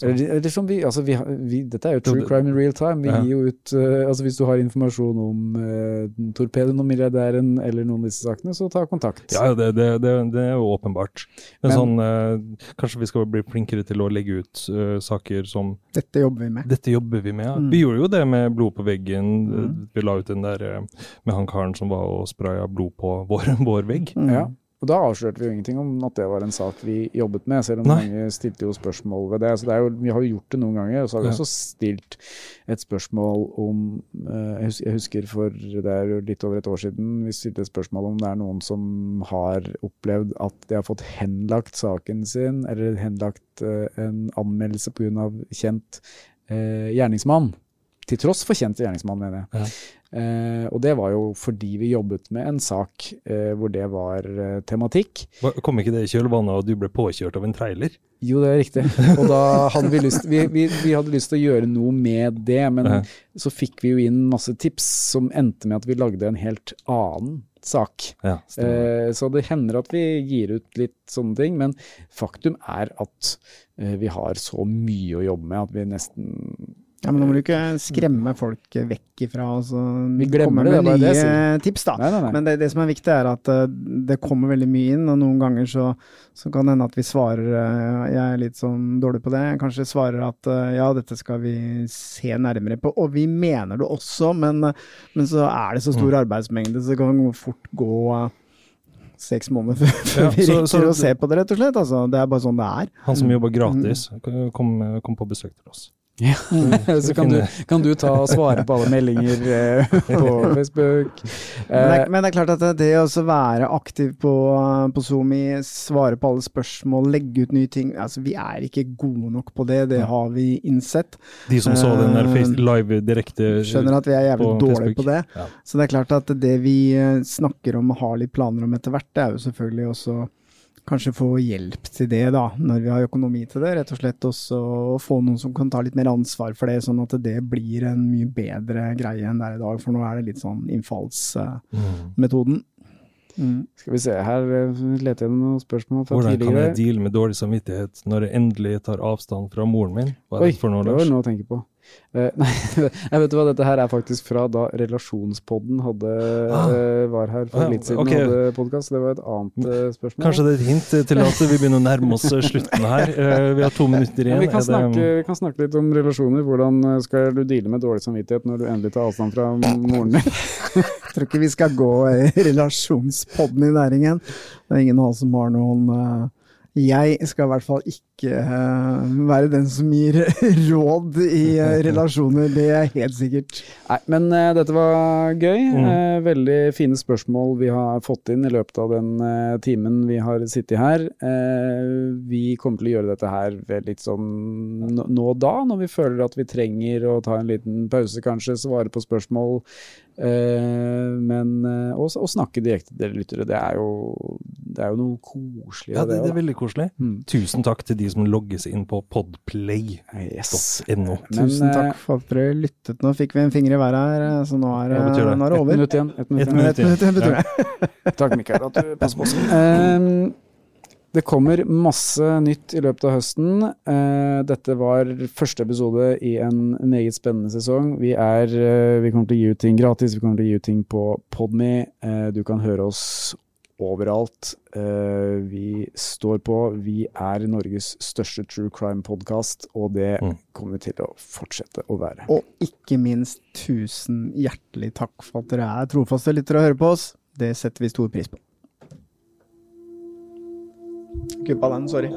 Speaker 1: Eller, eller som vi, altså vi, vi, dette er jo true crime in real time. Vi
Speaker 2: Ja.
Speaker 1: gir jo ut uh, altså Hvis du har informasjon om uh, torpedoen og milliardæren eller noen av disse sakene, så ta kontakt.
Speaker 2: Ja, det, det, det, det er jo åpenbart. Men,
Speaker 1: Men-
Speaker 2: sånn, uh, kanskje vi skal bli flinkere til å legge ut uh, saker som
Speaker 3: Dette jobber vi med.
Speaker 2: Dette jobber vi med. Ja.
Speaker 3: Mm.
Speaker 2: Vi gjorde jo det med blod på veggen.
Speaker 3: Mm.
Speaker 2: Vi la ut den der med han karen som var og spraya blod på vår, vår vegg.
Speaker 3: Mm.
Speaker 1: Ja. Og da avslørte vi jo ingenting om at det var en sak vi jobbet med, selv om
Speaker 2: Nei.
Speaker 1: mange stilte jo spørsmål ved det. Så det er jo, vi har jo gjort det noen ganger, og så har vi
Speaker 2: Ja.
Speaker 1: også stilt et spørsmål om eh, jeg husker for det er jo litt over et år siden vi stilte et spørsmål om det er noen som har opplevd at de har fått henlagt saken sin, eller henlagt eh, en anmeldelse pga. kjent eh, gjerningsmann. Til tross for kjent gjerningsmann, mener jeg.
Speaker 2: Ja.
Speaker 1: Eh, og det var jo fordi vi jobbet med en sak eh, hvor det var eh, tematikk.
Speaker 2: Kom ikke det i kjølvannet at du ble påkjørt av en trailer?
Speaker 1: Jo, det er riktig. Og da hadde vi lyst vi, vi, vi hadde lyst til å gjøre noe med det, men
Speaker 2: Ja.
Speaker 1: så fikk vi jo inn masse tips som endte med at vi lagde en helt annen sak.
Speaker 2: Ja.
Speaker 1: Eh, så det hender at vi gir ut litt sånne ting, men faktum er at eh, vi har så mye å jobbe med at vi nesten
Speaker 3: Ja, men nå må du ikke skremme folk vekk ifra altså,
Speaker 1: Vi glemmer det,
Speaker 3: med
Speaker 1: det er det
Speaker 3: nye tips, da.
Speaker 1: Nei, nei, nei.
Speaker 3: Men det, det som er viktig, er at uh, det kommer veldig mye inn, og noen ganger så, så kan det hende at vi svarer uh, Jeg er litt sånn dårlig på det. Kanskje svarer at uh, ja, dette skal vi se nærmere på. Og vi mener det også, men, eh, men så er det så
Speaker 1: Mm.
Speaker 3: stor arbeidsmengde, så det kan fort gå eh, seks måneder før,
Speaker 2: Ja,
Speaker 3: vi
Speaker 2: så-
Speaker 3: rekker
Speaker 2: så-
Speaker 3: å se på det, rett og slett. Altså, det er bare sånn det er.
Speaker 2: Han som jobber gratis, kom, kom på besøk til oss.
Speaker 1: Så kan du, kan du ta og svare på alle meldinger eh, på Facebook.
Speaker 3: Men det,
Speaker 1: Eh,
Speaker 3: er, men det er klart at det, å være aktiv på, på SoMe, svare på alle spørsmål, legge ut nye ting altså Vi er ikke gode nok på det, det har vi innsett.
Speaker 2: De som så den der
Speaker 3: Eh,
Speaker 2: live direkte
Speaker 3: Skjønner at vi er jævlig
Speaker 2: på
Speaker 3: dårlige på det.
Speaker 2: Ja.
Speaker 3: Så det er klart at det vi eh, snakker om og har litt planer om etter hvert, det er jo selvfølgelig også kanskje få hjelp til det, da, når vi har økonomi til det. Rett og slett også få noen som kan ta litt mer ansvar for det, sånn at det blir en mye bedre greie enn det er i dag. For nå er det litt sånn innfallsmetoden.
Speaker 2: Mm.
Speaker 3: Mm.
Speaker 1: Skal vi se, her eh, leter jeg noen spørsmål fra
Speaker 2: Hvordan kan jeg deale med dårlig samvittighet når jeg endelig tar avstand fra moren min? Hva er
Speaker 1: Oi,
Speaker 2: det for noe,
Speaker 1: det var noe å tenke på. Eh, nei, jeg vet du hva, dette her er faktisk fra da Relasjonspodden hadde,
Speaker 2: Ah.
Speaker 1: eh, var her for
Speaker 2: Ah,
Speaker 1: litt siden okay. hadde podkast. Det var et annet eh, spørsmål.
Speaker 2: Kanskje det er et hint til at vi begynner å nærme oss slutten her. Vi har to minutter
Speaker 1: Ja,
Speaker 2: igjen.
Speaker 1: vi, kan
Speaker 2: det-
Speaker 1: snakke, vi kan snakke litt om relasjoner. Hvordan skal du deale med dårlig samvittighet når du endelig tar avstand fra moren din?
Speaker 3: Jeg tror ikke vi skal gå i relasjonspodden i næringen. Det er ingen av oss som har noen Jeg skal i hvert fall ikke eh, være den som gir råd i eh, relasjoner, det er helt sikkert.
Speaker 1: Nei, men uh, dette var gøy.
Speaker 2: Mm.
Speaker 1: Uh, veldig fine spørsmål vi har fått inn i løpet av den uh, timen vi har sittet her. Eh, vi kommer til å gjøre dette her ved litt sånn nå og da, når vi føler at vi trenger å ta en liten pause, kanskje, svare på spørsmål. Eh, men å snakke direkte til dere lyttere. Det er jo det er jo noe koselig
Speaker 2: Ja,
Speaker 1: det,
Speaker 2: det, det er veldig koselig.
Speaker 1: Mm.
Speaker 2: Tusen takk til de som logger seg inn på podplay.no.
Speaker 1: Yes.
Speaker 3: Tusen
Speaker 1: eh,
Speaker 3: takk for at dere lyttet. Nå fikk vi en finger i været her, eh, så nå er,
Speaker 2: det?
Speaker 3: nå er det
Speaker 1: Ett
Speaker 3: over.
Speaker 1: minutt igjen. Et minutt
Speaker 2: Et
Speaker 1: igjen.
Speaker 2: minutt.
Speaker 3: Et minutt, betyr det.
Speaker 1: Takk, Mikael, at du passer på oss. Um, det kommer masse nytt i løpet av høsten. Eh, dette var første episode i en meget spennende sesong. Vi, er, eh, vi kommer til å gi ut ting gratis, vi kommer til å gi ut ting på Podme. Eh, du kan høre oss overalt. Eh, vi står på. Vi er Norges største true crime-podkast, og det
Speaker 2: Mm.
Speaker 1: kommer vi til å fortsette å være.
Speaker 3: Og ikke minst tusen hjertelig takk for at dere er trofaste lyttere og hører på oss. Det setter vi stor pris på. Kuppa den, sorry.